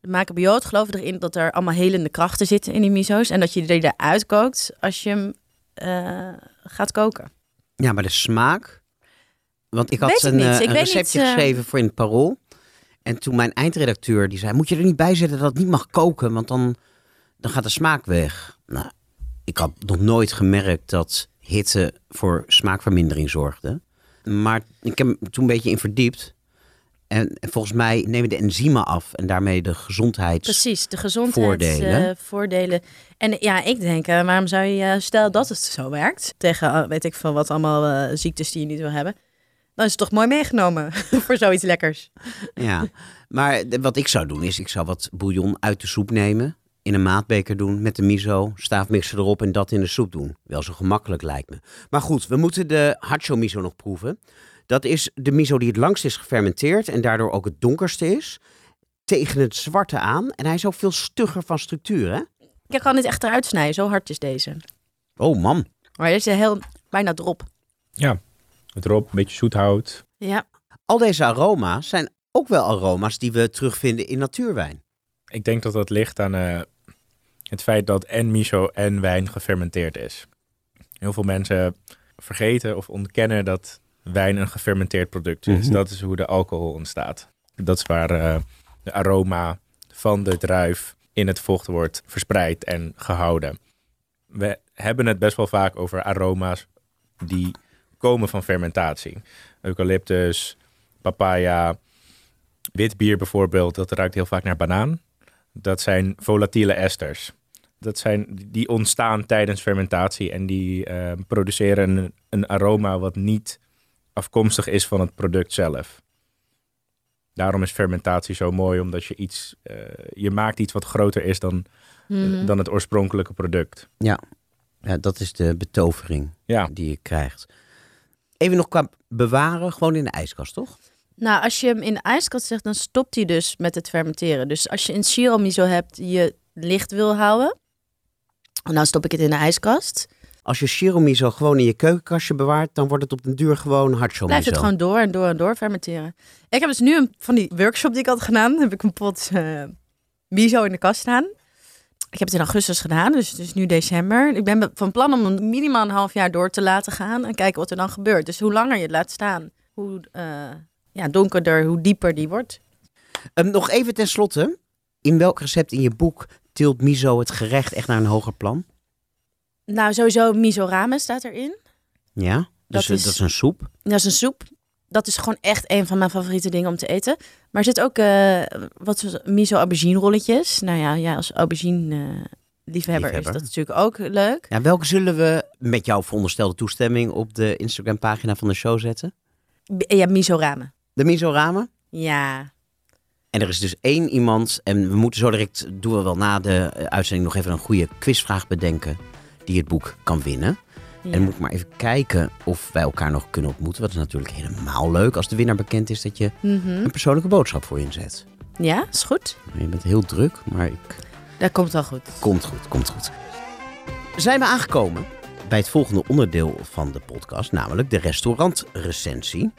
de macrobioot geloven erin dat er allemaal helende krachten zitten in die miso's. En dat je die eruit kookt als je hem uh, gaat koken. Ja, maar de smaak. Want ik had Weet een, eh, Ik een weet receptje niet, eh, geschreven voor in het Parool. En toen mijn eindredacteur die zei: Moet je er niet bij zetten dat het niet mag koken, want dan, dan gaat de smaak weg. Nou, ik had nog nooit gemerkt dat hitte voor smaakvermindering zorgde. Maar ik heb me toen een beetje in verdiept. En volgens mij nemen de enzymen af en daarmee de gezondheids... Precies, de Voordelen. gezondheidsvoordelen. voordelen. En ja, ik denk, eh, waarom zou je, eh, stel dat het zo werkt, tegen eh, weet ik veel wat allemaal eh, ziektes die je niet wil hebben, dan is het toch mooi meegenomen voor zoiets lekkers. Ja, maar wat ik zou doen is, ik zou wat bouillon uit de soep nemen. In een maatbeker doen met de miso, staafmixer erop en dat in de soep doen. Wel zo gemakkelijk lijkt me. Maar goed, we moeten de hacho miso nog proeven. Dat is de miso die het langst is gefermenteerd en daardoor ook het donkerste is. Tegen het zwarte aan. En hij is ook veel stugger van structuur, hè? Ik kan dit echt eruit snijden, zo hard is deze. Oh man. Maar deze is heel bijna drop. Ja, het erop, een beetje zoethout. Ja, Al deze aroma's zijn ook wel aroma's die we terugvinden in natuurwijn. Ik denk dat dat ligt aan eh, het feit dat en miso en wijn gefermenteerd is. Heel veel mensen vergeten of ontkennen dat wijn een gefermenteerd product is. Mhm. Dat is hoe de alcohol ontstaat. Dat is waar eh, de aroma van de druif in het vocht wordt verspreid en gehouden. We hebben het best wel vaak over aroma's die komen van fermentatie. Eucalyptus, papaya, wit bier bijvoorbeeld, dat ruikt heel vaak naar banaan. Dat zijn volatiele esters. Dat zijn, die ontstaan tijdens fermentatie en die eh, produceren een, een aroma wat niet afkomstig is van het product zelf. Daarom is fermentatie zo mooi, omdat je iets, eh, je maakt iets wat groter is dan, Mhm. dan het oorspronkelijke product. Ja, dat is de betovering Ja, die je krijgt. Even nog qua bewaren, gewoon in de ijskast, toch? Nou, als je hem in de ijskast zegt, dan stopt hij dus met het fermenteren. Dus als je een shiro miso hebt die je licht wil houden, dan stop ik het in de ijskast. Als je shiromiso gewoon in je keukenkastje bewaart, dan wordt het op den duur gewoon hardshomiso. Blijft het gewoon door en door en door fermenteren. Ik heb dus nu een, van die workshop die ik had gedaan, heb ik een pot eh, miso in de kast staan. Ik heb het in augustus gedaan, dus het is nu december. Ik ben van plan om minimaal een half jaar door te laten gaan en kijken wat er dan gebeurt. Dus hoe langer je het laat staan, hoe eh, ja, donkerder, hoe dieper die wordt. Ehm, nog even tenslotte, in welk recept in je boek tilt miso het gerecht echt naar een hoger plan? Nou, sowieso miso ramen staat erin. Ja, dus Dat dat, is- dat is een soep. Dat is een soep. Dat is gewoon echt een van mijn favoriete dingen om te eten. Maar er zit ook eh, wat is- miso aubergine rolletjes. Nou ja, ja als aubergine liefhebber is dat natuurlijk ook leuk. Ja, welke zullen we met jouw veronderstelde toestemming op de Instagram pagina van de show zetten? B- Ja, miso ramen. De miso ramen. Ja. En er is dus één iemand, en we moeten zo direct, doen we wel na de eh, uitzending nog even een goede quizvraag bedenken, die het boek kan winnen. Ja. En dan moet ik maar even kijken of wij elkaar nog kunnen ontmoeten. Wat is natuurlijk helemaal leuk als de winnaar bekend is dat je Mhm. een persoonlijke boodschap voor je inzet. ja, is goed. Je bent heel druk, maar ik... Dat komt wel goed. komt goed, komt goed. Zijn we aangekomen bij het volgende onderdeel van de podcast, namelijk de restaurantrecensie.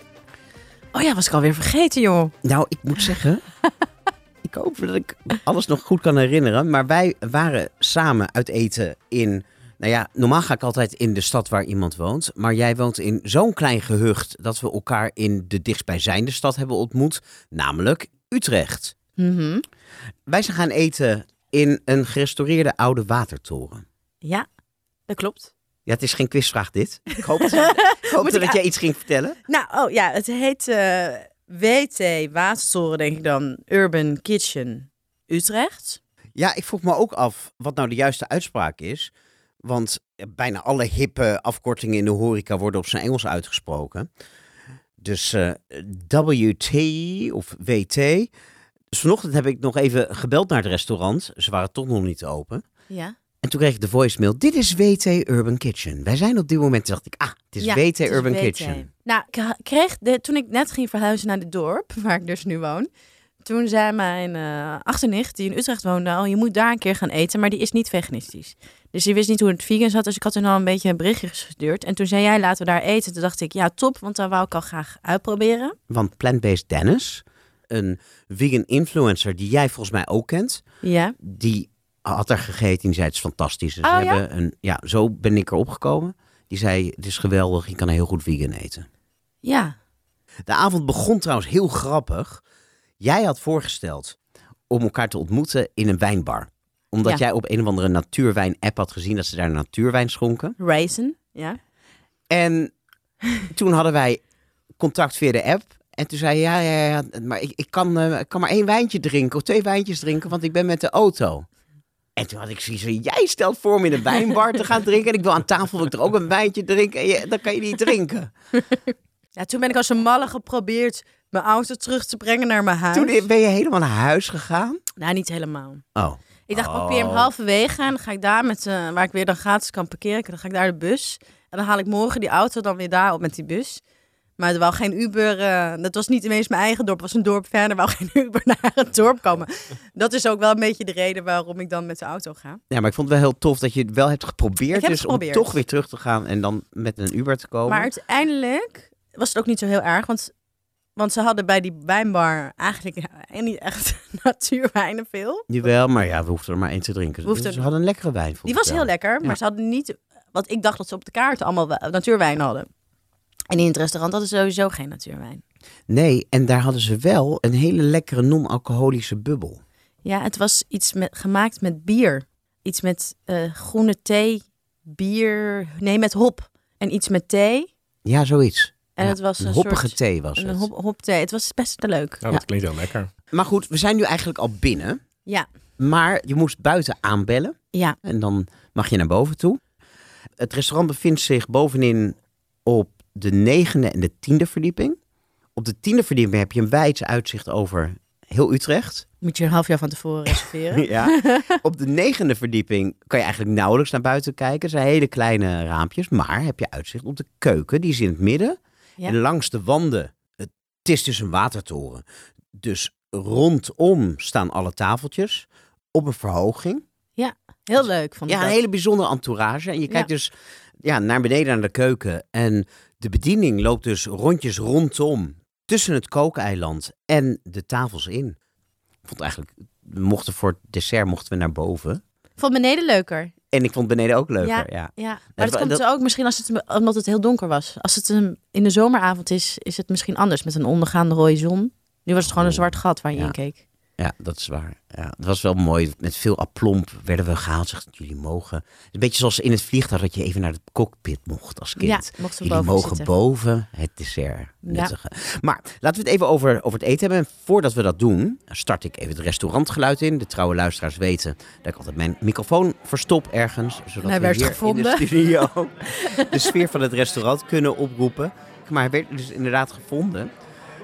Oh ja, was ik alweer vergeten, joh. Nou, ik moet zeggen, ik hoop dat ik alles nog goed kan herinneren. Maar wij waren samen uit eten in. Nou ja, normaal ga ik altijd in de stad waar iemand woont. Maar jij woont in zo'n klein gehucht dat we elkaar in de dichtstbijzijnde stad hebben ontmoet. Namelijk Utrecht. Mhm. Wij zijn gaan eten in een gerestaureerde oude watertoren. Ja, dat klopt. Ja, het is geen quizvraag dit. Ik hoopte, ik hoopte Moet ik dat jij iets ging vertellen. Nou, oh ja, het heet eh, WT Watertoren, denk ik dan, Urban Kitchen Utrecht. Ja, ik vroeg me ook af wat nou de juiste uitspraak is. Want bijna alle hippe afkortingen in de horeca worden op zijn Engels uitgesproken. Dus eh, WT of WT. Dus vanochtend heb ik nog even gebeld naar het restaurant. Ze waren toch nog niet open. Ja. En toen kreeg ik de voicemail. Dit is WT Urban Kitchen. Wij zijn op dit moment. Dacht ik, ah, het is Ja, WT het is Urban WT. Kitchen. Nou, ik kreeg de, toen ik net ging verhuizen naar het dorp, waar ik dus nu woon. Toen zei mijn eh achternicht, die in Utrecht woonde, al, je moet daar een keer gaan eten, maar die is niet veganistisch. Dus die wist niet hoe het vegan zat, dus ik had er al een beetje een berichtje gestuurd. En toen zei jij, laten we daar eten. Toen dacht ik, ja, top, want daar wou ik al graag uitproberen. Want Plant-Based Dennis, een vegan influencer die jij volgens mij ook kent, Ja. die had er gegeten en die zei het is fantastisch. Dus Oh, ja? hebben een, ja, zo ben ik erop gekomen. Die zei het is geweldig, je kan heel goed vegan eten. Ja. De avond begon trouwens heel grappig. Jij had voorgesteld om elkaar te ontmoeten in een wijnbar. Omdat Ja. jij op een of andere natuurwijn-app had gezien dat ze daar natuurwijn schonken. Raisin. Ja. En toen hadden wij contact via de app. En toen zei je, ja, ja, ja, maar ik, ik, kan, eh, ik kan maar één wijntje drinken of twee wijntjes drinken, want ik ben met de auto. En toen had ik zoiets van, jij stelt voor om in een wijnbar te gaan drinken. En ik wil aan tafel wil ik er ook een wijntje drinken. En je, dan kan je niet drinken. ja. Toen ben ik als een malle geprobeerd mijn auto terug te brengen naar mijn huis. Toen ben je helemaal naar huis gegaan. Nou, niet helemaal. Oh. Ik dacht, Oh. parkeer hem halverwege en dan ga ik daar met, eh, waar ik weer dan gratis kan parkeren, dan ga ik daar de bus. En dan haal ik morgen die auto dan weer daar op met die bus. Maar er wou geen Uber, eh, dat was niet ineens mijn eigen dorp, het was een dorp verder, wou geen Uber naar het dorp komen. Dat is ook wel een beetje de reden waarom ik dan met de auto ga. Ja, maar ik vond het wel heel tof dat je het wel hebt geprobeerd. Ik heb dus geprobeerd. om toch weer terug te gaan en dan met een Uber te komen. Maar uiteindelijk was het ook niet zo heel erg, want, want ze hadden bij die wijnbar eigenlijk ja, niet echt natuurwijnen veel. Jawel, maar ja, we hoefden er maar één te drinken. We hoefden- ze hadden een lekkere wijn. Die was wel. heel lekker, maar Ja. ze hadden niet wat ik dacht dat ze op de kaart allemaal natuurwijn hadden. En in het restaurant hadden ze sowieso geen natuurwijn. Nee, en daar hadden ze wel een hele lekkere non-alcoholische bubbel. Ja, het was iets met, gemaakt met bier. Iets met eh, groene thee, bier. Nee, met hop. En iets met thee. Ja, zoiets. En Ja, het was een een hoppige soort- thee was Een het. hop, hopthee. Het was best leuk. Nou, dat klinkt heel lekker. Maar goed, we zijn nu eigenlijk al binnen. Ja. Maar je moest buiten aanbellen. Ja. En dan mag je naar boven toe. Het restaurant bevindt zich bovenin op de negende en de tiende verdieping. Op de tiende verdieping heb je een wijd uitzicht over heel Utrecht. Moet je een half jaar van tevoren reserveren. Ja. Op de negende verdieping kan je eigenlijk nauwelijks naar buiten kijken. Er zijn hele kleine raampjes, maar heb je uitzicht op de keuken. Die is in het midden. Ja. En langs de wanden, het is dus een watertoren. Dus rondom staan alle tafeltjes op een verhoging. Heel leuk vond ik Ja, een hele bijzondere entourage. En je kijkt Ja. dus ja, naar beneden naar de keuken. En de bediening loopt dus rondjes rondom tussen het kookeiland en de tafels in. Ik vond eigenlijk, we mochten voor het dessert mochten we naar boven. Vond beneden leuker. En ik vond beneden ook leuker, ja. Ja, maar Dat komt dat- ook misschien als het, omdat het heel donker was. Als het een, in de zomeravond is, is het misschien anders met een ondergaande rode zon. Nu was het gewoon een zwart gat waar je Ja. in keek. Ja, dat is waar. Ja, het was wel mooi. Met veel aplomb werden we gehaald. Zegt jullie mogen. Een beetje zoals in het vliegtuig dat je even naar de cockpit mocht als kind. Ja, mochten jullie boven mogen zitten. boven het dessert nuttigen. Maar laten we het even over, over het eten hebben. En voordat we dat doen, start ik even het restaurantgeluid in. De trouwe luisteraars weten dat ik altijd mijn microfoon verstop ergens. Zodat hij we hier gevonden. in de studio de sfeer van het restaurant kunnen oproepen. Maar hij werd dus inderdaad gevonden.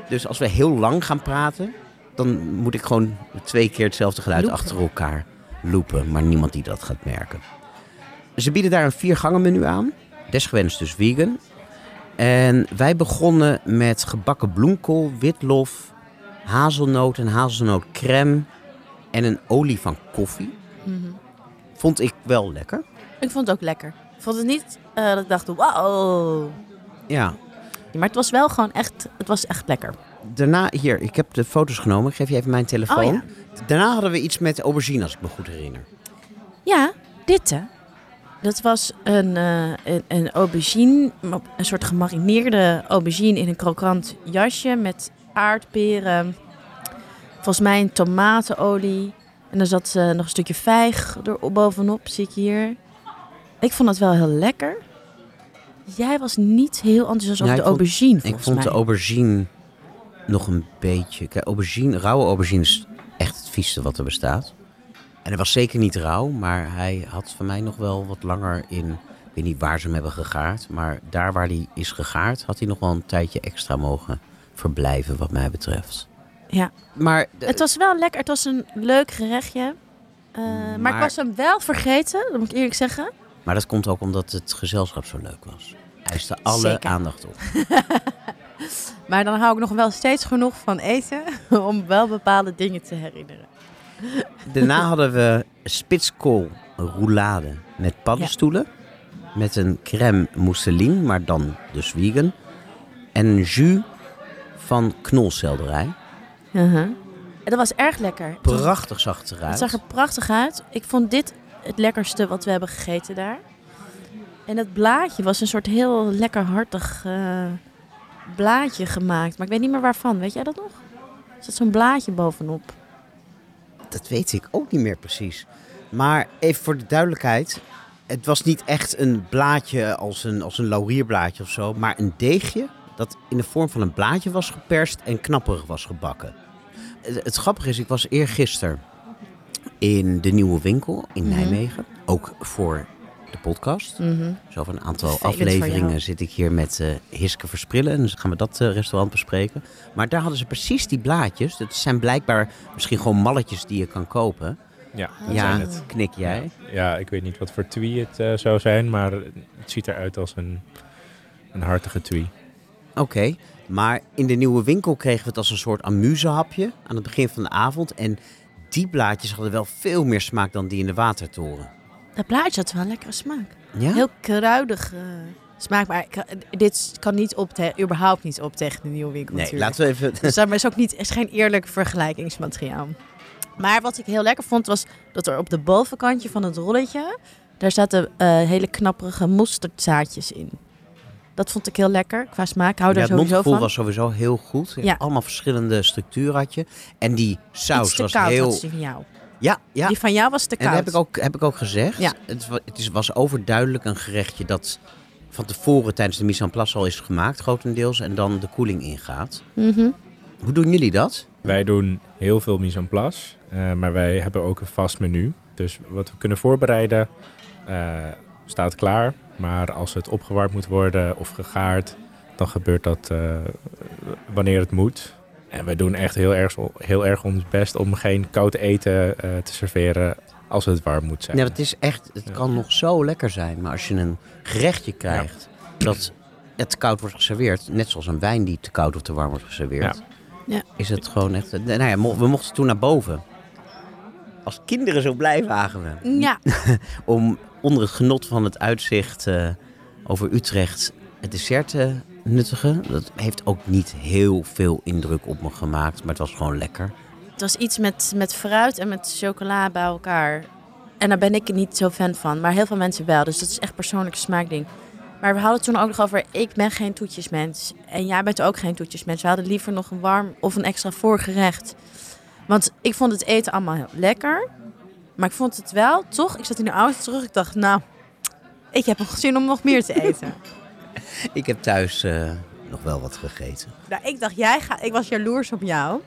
Dus als we heel lang gaan praten, dan moet ik gewoon twee keer hetzelfde geluid Loopen. achter elkaar loopen. Maar niemand die dat gaat merken. Ze bieden daar een viergangen menu aan. Desgewenst dus vegan. En wij begonnen met gebakken bloemkool, witlof, hazelnoot en hazelnootcrème en een olie van koffie. Mhm. Vond ik wel lekker. Ik vond het ook lekker. Ik vond het niet eh, dat ik dacht, wauw. Ja. Ja, maar het was wel gewoon echt, het was echt lekker. Daarna, hier, ik heb de foto's genomen. Ik geef je even mijn telefoon. Oh ja. Daarna hadden we iets met aubergine, als ik me goed herinner. Ja, dit hè. Dat was een, eh, een, een aubergine, een soort gemarineerde aubergine in een krokant jasje met aardperen. Volgens mij een tomatenolie. En er zat eh, nog een stukje vijg er bovenop, zie ik hier. Ik vond het wel heel lekker. Jij was niet heel enthousiast over Ja, de ik vond- aubergine, Ik vond mij. de aubergine nog een beetje... Kijk, aubergine, rauwe aubergine is echt het vieste wat er bestaat. En hij was zeker niet rauw, maar hij had van mij nog wel wat langer in weet niet waar ze hem hebben gegaard. Maar daar waar hij is gegaard, had hij nog wel een tijdje extra mogen verblijven, wat mij betreft. Ja. Maar, Het was wel lekker. Het was een leuk gerechtje. Eh, maar... Maar- ik was hem wel vergeten, dat moet ik eerlijk zeggen. maar dat komt ook omdat het gezelschap zo leuk was. Hij eiste alle Zeker. aandacht op. Maar dan hou ik nog wel steeds genoeg van eten om wel bepaalde dingen te herinneren. Daarna hadden we spitskool roulade met paddenstoelen. Met een crème mousseline, maar dan dus vegan. En een jus van knolselderij. En dat was erg lekker. Prachtig zag het eruit. Het zag er prachtig uit. Ik vond dit het lekkerste wat we hebben gegeten daar. En het blaadje was een soort heel lekker hartig eh, blaadje gemaakt. Maar ik weet niet meer waarvan. Weet jij dat nog? Er zat zo'n blaadje bovenop. Dat weet ik ook niet meer precies. Maar even voor de duidelijkheid. Het was niet echt een blaadje als een, als een laurierblaadje of zo. Maar een deegje dat in de vorm van een blaadje was geperst en knapperig was gebakken. Het, het grappige is, ik was eergisteren in de nieuwe winkel in Mhm. Nijmegen. Ook voor de podcast. Mhm. Zo van een aantal afleveringen zit ik hier met eh Hiske Versprillen. En dan gaan we dat eh, restaurant bespreken. Maar daar hadden ze precies die blaadjes. Dat zijn blijkbaar misschien gewoon malletjes die je kan kopen. Ja, dat ja, zijn het. knik jij. Ja, ik weet niet wat voor twie het eh, zou zijn, maar het ziet eruit als een, een hartige twie. Oké, maar in de nieuwe winkel kregen we het als een soort amusehapje aan het begin van de avond. En die blaadjes hadden wel veel meer smaak dan die in de watertoren. Dat blaadje had wel een lekkere smaak. Ja? Heel kruidig eh, smaak. Maar ik- dit kan niet op te, überhaupt niet op tegen de nieuwe winkel Nee, natuurlijk. laten we even... Dus dat is ook niet, is geen eerlijk vergelijkingsmateriaal. Maar wat ik heel lekker vond, was dat er op de bovenkantje van het rolletje, daar zaten eh, hele knapperige mosterdzaadjes in. Dat vond ik heel lekker qua smaak. Hou Ja, daar het sowieso van. was sowieso heel goed. Ja. Allemaal verschillende structuur had je. En die saus was koud heel... Ja, ja. Die van jou was te En dat koud. heb ik ook, heb ik ook gezegd. Ja. Het, het is, was overduidelijk een gerechtje dat van tevoren tijdens de mise en place al is gemaakt, grotendeels. En dan de koeling ingaat. Mhm. Hoe doen jullie dat? Wij doen heel veel mise en place, eh, maar wij hebben ook een vast menu. Dus wat we kunnen voorbereiden eh, staat klaar. Maar als het opgewarmd moet worden of gegaard, dan gebeurt dat eh, wanneer het moet. En wij doen echt heel erg, heel erg ons best om geen koud eten eh, te serveren als het warm moet zijn. Ja, het is echt, het Ja. kan nog zo lekker zijn. Maar als je een gerechtje krijgt dat het koud wordt geserveerd, net zoals een wijn die te koud of te warm wordt geserveerd, Ja. Ja. is het gewoon echt. Nou ja, we mochten toen naar boven. Als kinderen zo blij waren we. Ja, om onder het genot van het uitzicht eh, over Utrecht het dessert te nuttigen. Dat heeft ook niet heel veel indruk op me gemaakt, maar het was gewoon lekker. het was iets met, met fruit en met chocola bij elkaar. En daar ben ik niet zo fan van, maar heel veel mensen wel. Dus dat is echt persoonlijk smaakding. Maar we hadden het toen ook nog over, ik ben geen toetjesmens. En jij bent ook geen toetjesmens. We hadden liever nog een warm of een extra voorgerecht. Want ik vond het eten allemaal heel lekker. Maar ik vond het wel, toch, ik zat in de auto terug. Ik dacht, nou, ik heb nog zin om nog meer te eten. Ik heb thuis eh, nog wel wat gegeten. Nou, ik dacht, jij gaat, ik was jaloers op jou.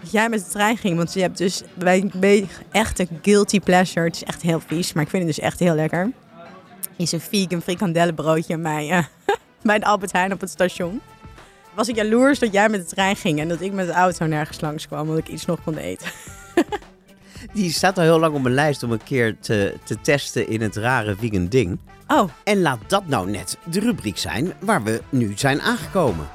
Dat jij met de trein ging. Want je hebt dus bij, echt een guilty pleasure. Het is echt heel vies, maar ik vind het dus echt heel lekker. Is een vegan frikandellenbroodje bij, eh, bij Albert Heijn op het station. Was ik jaloers dat jij met de trein ging en dat ik met de auto nergens langs kwam, omdat ik iets nog kon eten. Die staat al heel lang op mijn lijst om een keer te, te testen in het rare vegan ding. Oh, En laat dat nou net de rubriek zijn waar we nu zijn aangekomen.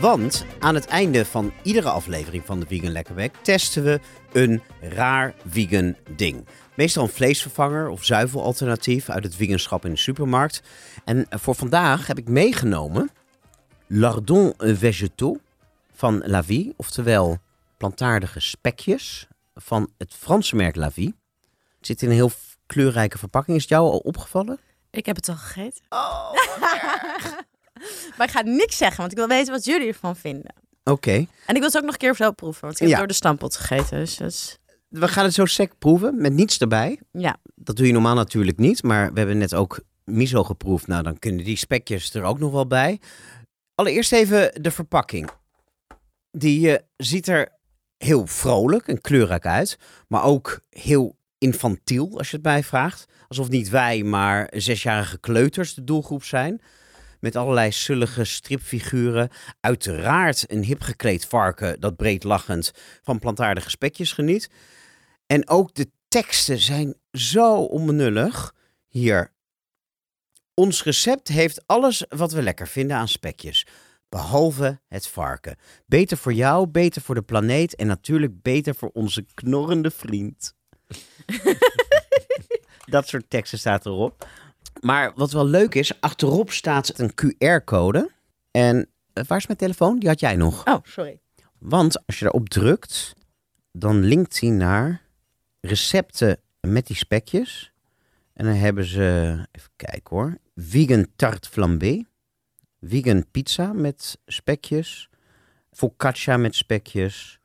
Want aan het einde van iedere aflevering van de Vegan Lekkerweg testen we een raar vegan ding. Meestal een vleesvervanger of zuivelalternatief uit het veganschap in de supermarkt. En voor vandaag heb ik meegenomen lardons végétaux van La Vie, oftewel plantaardige spekjes van het Franse merk La Vie. Het zit in een heel kleurrijke verpakking. Is het jou al opgevallen? ik heb het al gegeten. maar ik ga niks zeggen, want ik wil weten wat jullie ervan vinden. Oké. En ik wil het ook nog een keer zelf proeven, want ik heb Ja. door de stampot gegeten. Dus dat is, We gaan het zo sec proeven, met niets erbij. ja. Dat doe je normaal natuurlijk niet, maar we hebben net ook miso geproefd. Nou, dan kunnen die spekjes er ook nog wel bij. Allereerst even de verpakking. Die eh, ziet er heel vrolijk en kleurrijk uit, maar ook heel infantiel, als je het mij vraagt. Alsof niet wij, maar zesjarige kleuters de doelgroep zijn. Met allerlei zullige stripfiguren. Uiteraard een hip gekleed varken dat breed lachend van plantaardige spekjes geniet. En ook de teksten zijn zo onbenullig. Hier. Ons recept heeft alles wat we lekker vinden aan spekjes. Behalve het varken. Beter voor jou, beter voor de planeet en natuurlijk beter voor onze knorrende vriend. Dat soort teksten staat erop. Maar wat wel leuk is, achterop staat een QR-code. En eh, waar is mijn telefoon? Die had jij nog. Oh, sorry. Want als je daarop drukt, dan linkt hij naar recepten met die spekjes. En dan hebben ze, even kijken hoor, vegan tart flambé, vegan pizza met spekjes, focaccia met spekjes,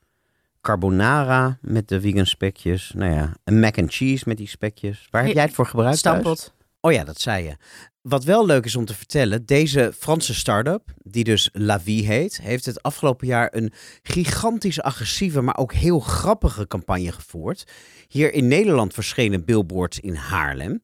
carbonara met de vegan spekjes, nou ja, een mac and cheese met die spekjes. Waar heb jij het voor gebruikt? thuis? Stampot. Oh ja, dat zei je. Wat wel leuk is om te vertellen, deze Franse start-up, die dus La Vie heet, heeft het afgelopen jaar een gigantisch agressieve, maar ook heel grappige campagne gevoerd. Hier in Nederland verschenen billboards in Haarlem,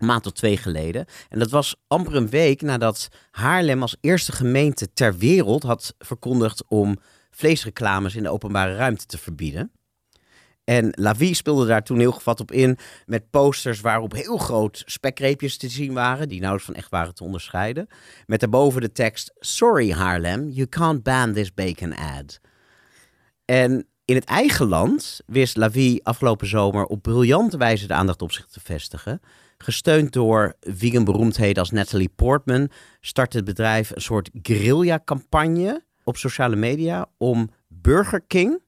maand of twee geleden. En dat was amper een week nadat Haarlem als eerste gemeente ter wereld had verkondigd om vleesreclames in de openbare ruimte te verbieden. En La Vie speelde daar toen heel gevat op in met posters waarop heel groot spekreepjes te zien waren, die nauwelijks van echt waren te onderscheiden. Met daarboven de tekst, sorry Haarlem, you can't ban this bacon ad. En in het eigen land wist La Vie afgelopen zomer op briljante wijze de aandacht op zich te vestigen. Gesteund door vegan beroemdheden als Natalie Portman startte het bedrijf een soort guerrilla-campagne op sociale media om Burger King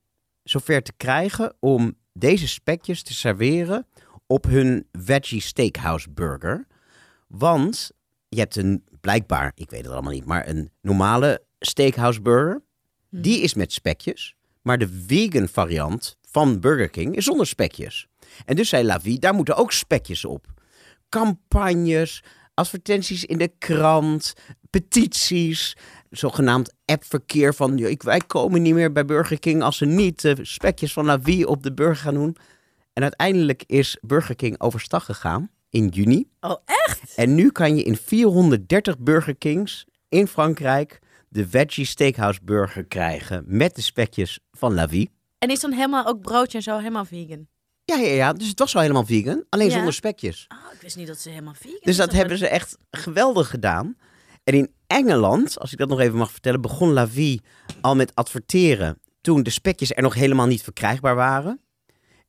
zover te krijgen om deze spekjes te serveren op hun veggie steakhouse burger. Want je hebt een, blijkbaar, ik weet het allemaal niet, maar een normale steakhouse burger. Die is met spekjes, maar de vegan variant van Burger King is zonder spekjes. En dus zei La Vie, daar moeten ook spekjes op. Campagnes, advertenties in de krant, petities, zogenaamd appverkeer van "Ja, ik, wij komen niet meer bij Burger King als ze niet de spekjes van La Vie op de burger gaan doen. En uiteindelijk is Burger King overstag gegaan in juni. Oh, echt? En nu kan je in 430 Burger Kings in Frankrijk de Veggie Steakhouse Burger krijgen met de spekjes van La Vie. En is dan helemaal ook broodje en zo helemaal vegan? Ja, ja, ja. Dus het was wel helemaal vegan, alleen Ja. zonder spekjes. Oh, ik wist niet dat ze helemaal vegan Dus dat hebben ze echt geweldig gedaan. En in Engeland, als ik dat nog even mag vertellen, begon La Vie al met adverteren toen de spekjes er nog helemaal niet verkrijgbaar waren.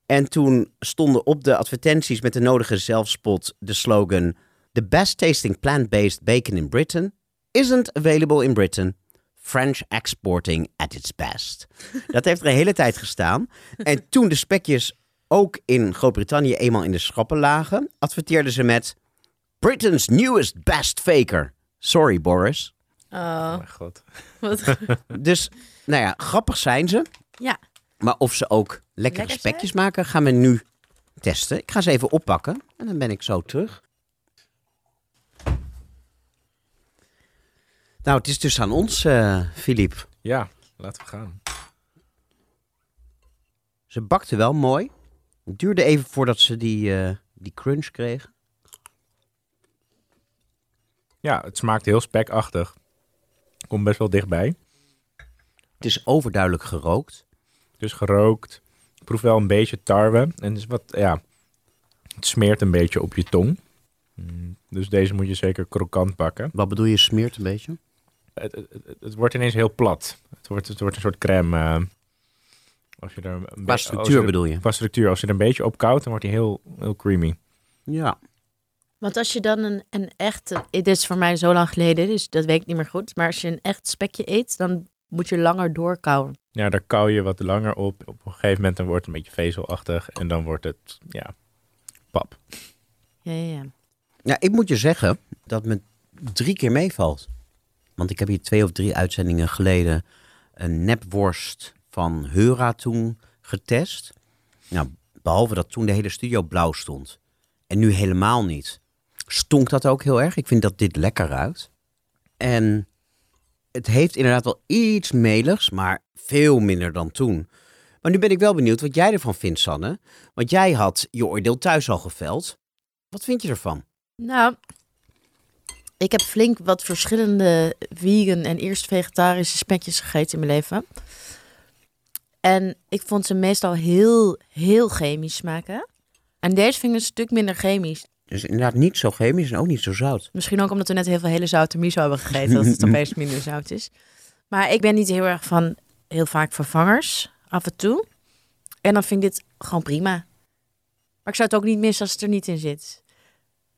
En toen stonden op de advertenties met de nodige zelfspot de slogan: The best tasting plant-based bacon in Britain isn't available in Britain. French exporting at its best. Dat heeft er een hele tijd gestaan. En toen de spekjes ook in Groot-Brittannië eenmaal in de schappen lagen, adverteerden ze met Britain's newest best faker. Sorry, Boris. Oh, Oh mijn god. wat... Dus, nou ja, grappig zijn ze. ja. Maar of ze ook lekkere Lekker spekjes maken, gaan we nu testen. Ik ga ze even oppakken en dan ben ik zo terug. Nou, het is dus aan ons, eh Filip. Ja, laten we gaan. Ze bakte wel mooi. Het duurde even voordat ze die, eh, die crunch kregen. Ja, het smaakt heel spekachtig. Komt best wel dichtbij. Het is overduidelijk gerookt. Dus gerookt. Ik proef wel een beetje tarwe. En het is wat, ja, het smeert een beetje op je tong. Mm, Dus deze moet je zeker krokant pakken. Wat bedoel je, smeert een beetje? Het, het, het, het wordt ineens heel plat. Het wordt, het wordt een soort crème. eh, als je er een Qua structuur je er- bedoel je? Qua structuur. Als je er een beetje op koudt, dan wordt hij heel, heel creamy. Ja. Want als je dan een, een echte... Dit is voor mij zo lang geleden, dus dat weet ik niet meer goed. Maar als je een echt spekje eet, dan moet je langer doorkouwen. Ja, daar kauw je wat langer op. Op een gegeven moment dan wordt het een beetje vezelachtig. En dan wordt het, ja, pap. Ja, ja, ja. Ja, ik moet je zeggen dat me drie keer meevalt. Want ik heb hier twee of drie uitzendingen geleden een nepworst van Heura toen getest. Nou, behalve dat toen de hele studio blauw stond. En nu helemaal niet. Stonk dat ook heel erg. Ik vind dat dit lekker ruikt. En het heeft inderdaad wel iets meligs, maar veel minder dan toen. Maar nu ben ik wel benieuwd wat jij ervan vindt, Sanne. Want jij had je oordeel thuis al geveld. Wat vind je ervan? Nou, ik heb flink wat verschillende vegan en eerst vegetarische spekjes gegeten in mijn leven. En ik vond ze meestal heel, heel chemisch smaken. En deze vind ik een stuk minder chemisch. Dus inderdaad niet zo chemisch en ook niet zo zout. Misschien ook omdat we net heel veel hele zoute miso hebben gegeten, dat het opeens minder zout is. Maar ik ben niet heel erg van heel vaak vervangers, af en toe. En dan vind ik dit gewoon prima. Maar ik zou het ook niet missen als het er niet in zit.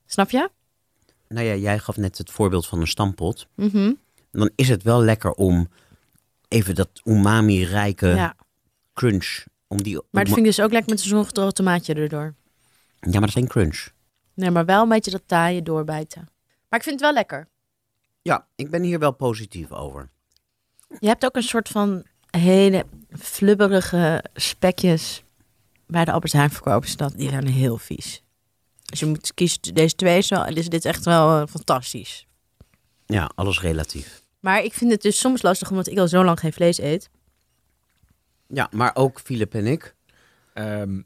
Snap je? Nou ja, jij gaf net het voorbeeld van een stampot. Mhm. Dan is het wel lekker om even dat umami-rijke Ja. Crunch. Om die, Maar dat vind ik dus ook lekker met zo'n gedroogd tomaatje erdoor. Ja, maar dat is geen crunch. Nee, maar wel een beetje dat taaie doorbijten. Maar ik vind het wel lekker. Ja, ik ben hier wel positief over. Je hebt ook een soort van hele flubberige spekjes bij de Albert Heijn verkopen ze dat. Die zijn heel vies. Dus je moet kiezen, deze twee is, wel, is dit echt wel eh, fantastisch. Ja, alles relatief. Maar ik vind het dus soms lastig, omdat ik al zo lang geen vlees eet. Ja, maar ook Filip en ik. Ehm,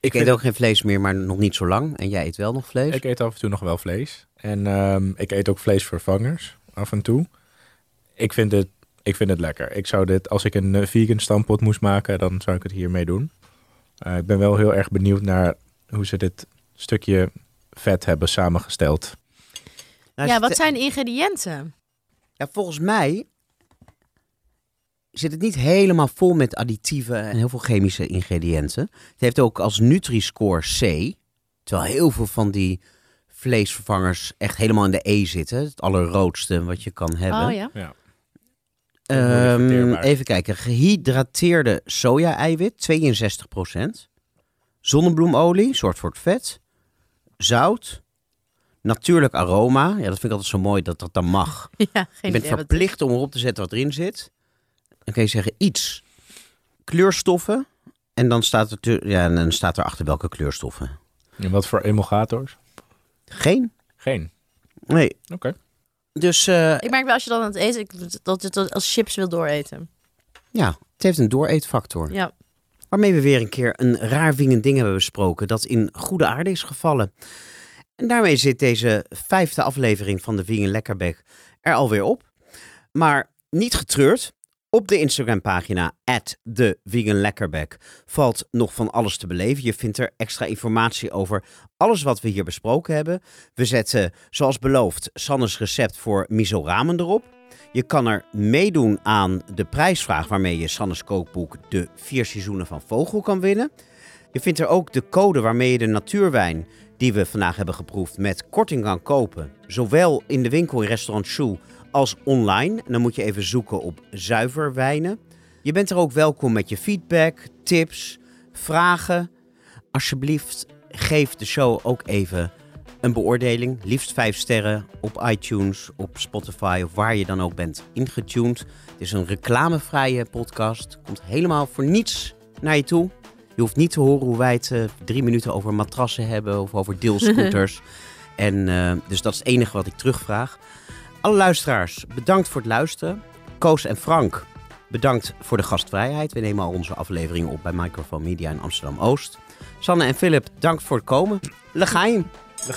Ik eet ook geen vlees meer, maar nog niet zo lang. En jij eet wel nog vlees? Ik eet af en toe nog wel vlees. En ehm, ik eet ook vleesvervangers af en toe. Ik vind het, ik vind het lekker. Ik zou dit, als ik een eh, vegan stampot moest maken, dan zou ik het hiermee doen. Eh, ik ben wel heel erg benieuwd naar hoe ze dit stukje vet hebben samengesteld. Nou, ja, wat zijn de ingrediënten? Ja, volgens mij zit het niet helemaal vol met additieven en heel veel chemische ingrediënten. Het heeft ook als Nutri-score C, terwijl heel veel van die vleesvervangers echt helemaal in de E zitten. Het allerroodste wat je kan hebben. Oh ja. Ja. Ehm, even kijken. Gehydrateerde soja-eiwit, 62%. Zonnebloemolie, soort voor het vet. Zout. Natuurlijk aroma. Ja, dat vind ik altijd zo mooi dat dat dan mag. ja, Je bent verplicht om erop te zetten wat erin zit. Dan kun je zeggen iets. Kleurstoffen. En dan staat er, te- ja, en dan staat er achter welke kleurstoffen. En wat voor emulgators? Geen? Geen. Nee. Oké. Dus eh, Ik merk wel als je dan aan het eten, ik- dat je het als chips wil dooreten. ja, het heeft een dooreetfactor. Ja. Waarmee we weer een keer een raar wingend ding hebben besproken dat in goede aarde is gevallen. En daarmee zit deze vijfde aflevering van de Vegan Lekkerbek er alweer op. Maar niet getreurd. Op de Instagram-pagina @theveganlekkerbek valt nog van alles te beleven. Je vindt er extra informatie over alles wat we hier besproken hebben. We zetten, zoals beloofd, Sannes recept voor miso ramen erop. Je kan er meedoen aan de prijsvraag waarmee je Sannes kookboek De Vier Seizoenen van Vogel kan winnen. Je vindt er ook de code waarmee je de natuurwijn die we vandaag hebben geproefd met korting kan kopen. Zowel in de winkel in restaurant Shoe als online. En dan moet je even zoeken op zuiverwijnen. Je bent er ook welkom met je feedback, tips, vragen. Alsjeblieft, geef de show ook even een beoordeling. Liefst vijf sterren op iTunes, op Spotify of waar je dan ook bent ingetuned. Het is een reclamevrije podcast. Komt helemaal voor niets naar je toe. Je hoeft niet te horen hoe wij het eh, drie minuten over matrassen hebben of over deelscooters. en eh, dus dat is het enige wat ik terugvraag. Alle luisteraars, bedankt voor het luisteren. Koos en Frank, bedankt voor de gastvrijheid. We nemen al onze afleveringen op bij Microphone Media in Amsterdam-Oost. Sanne en Philip, dank voor het komen. Legaim. De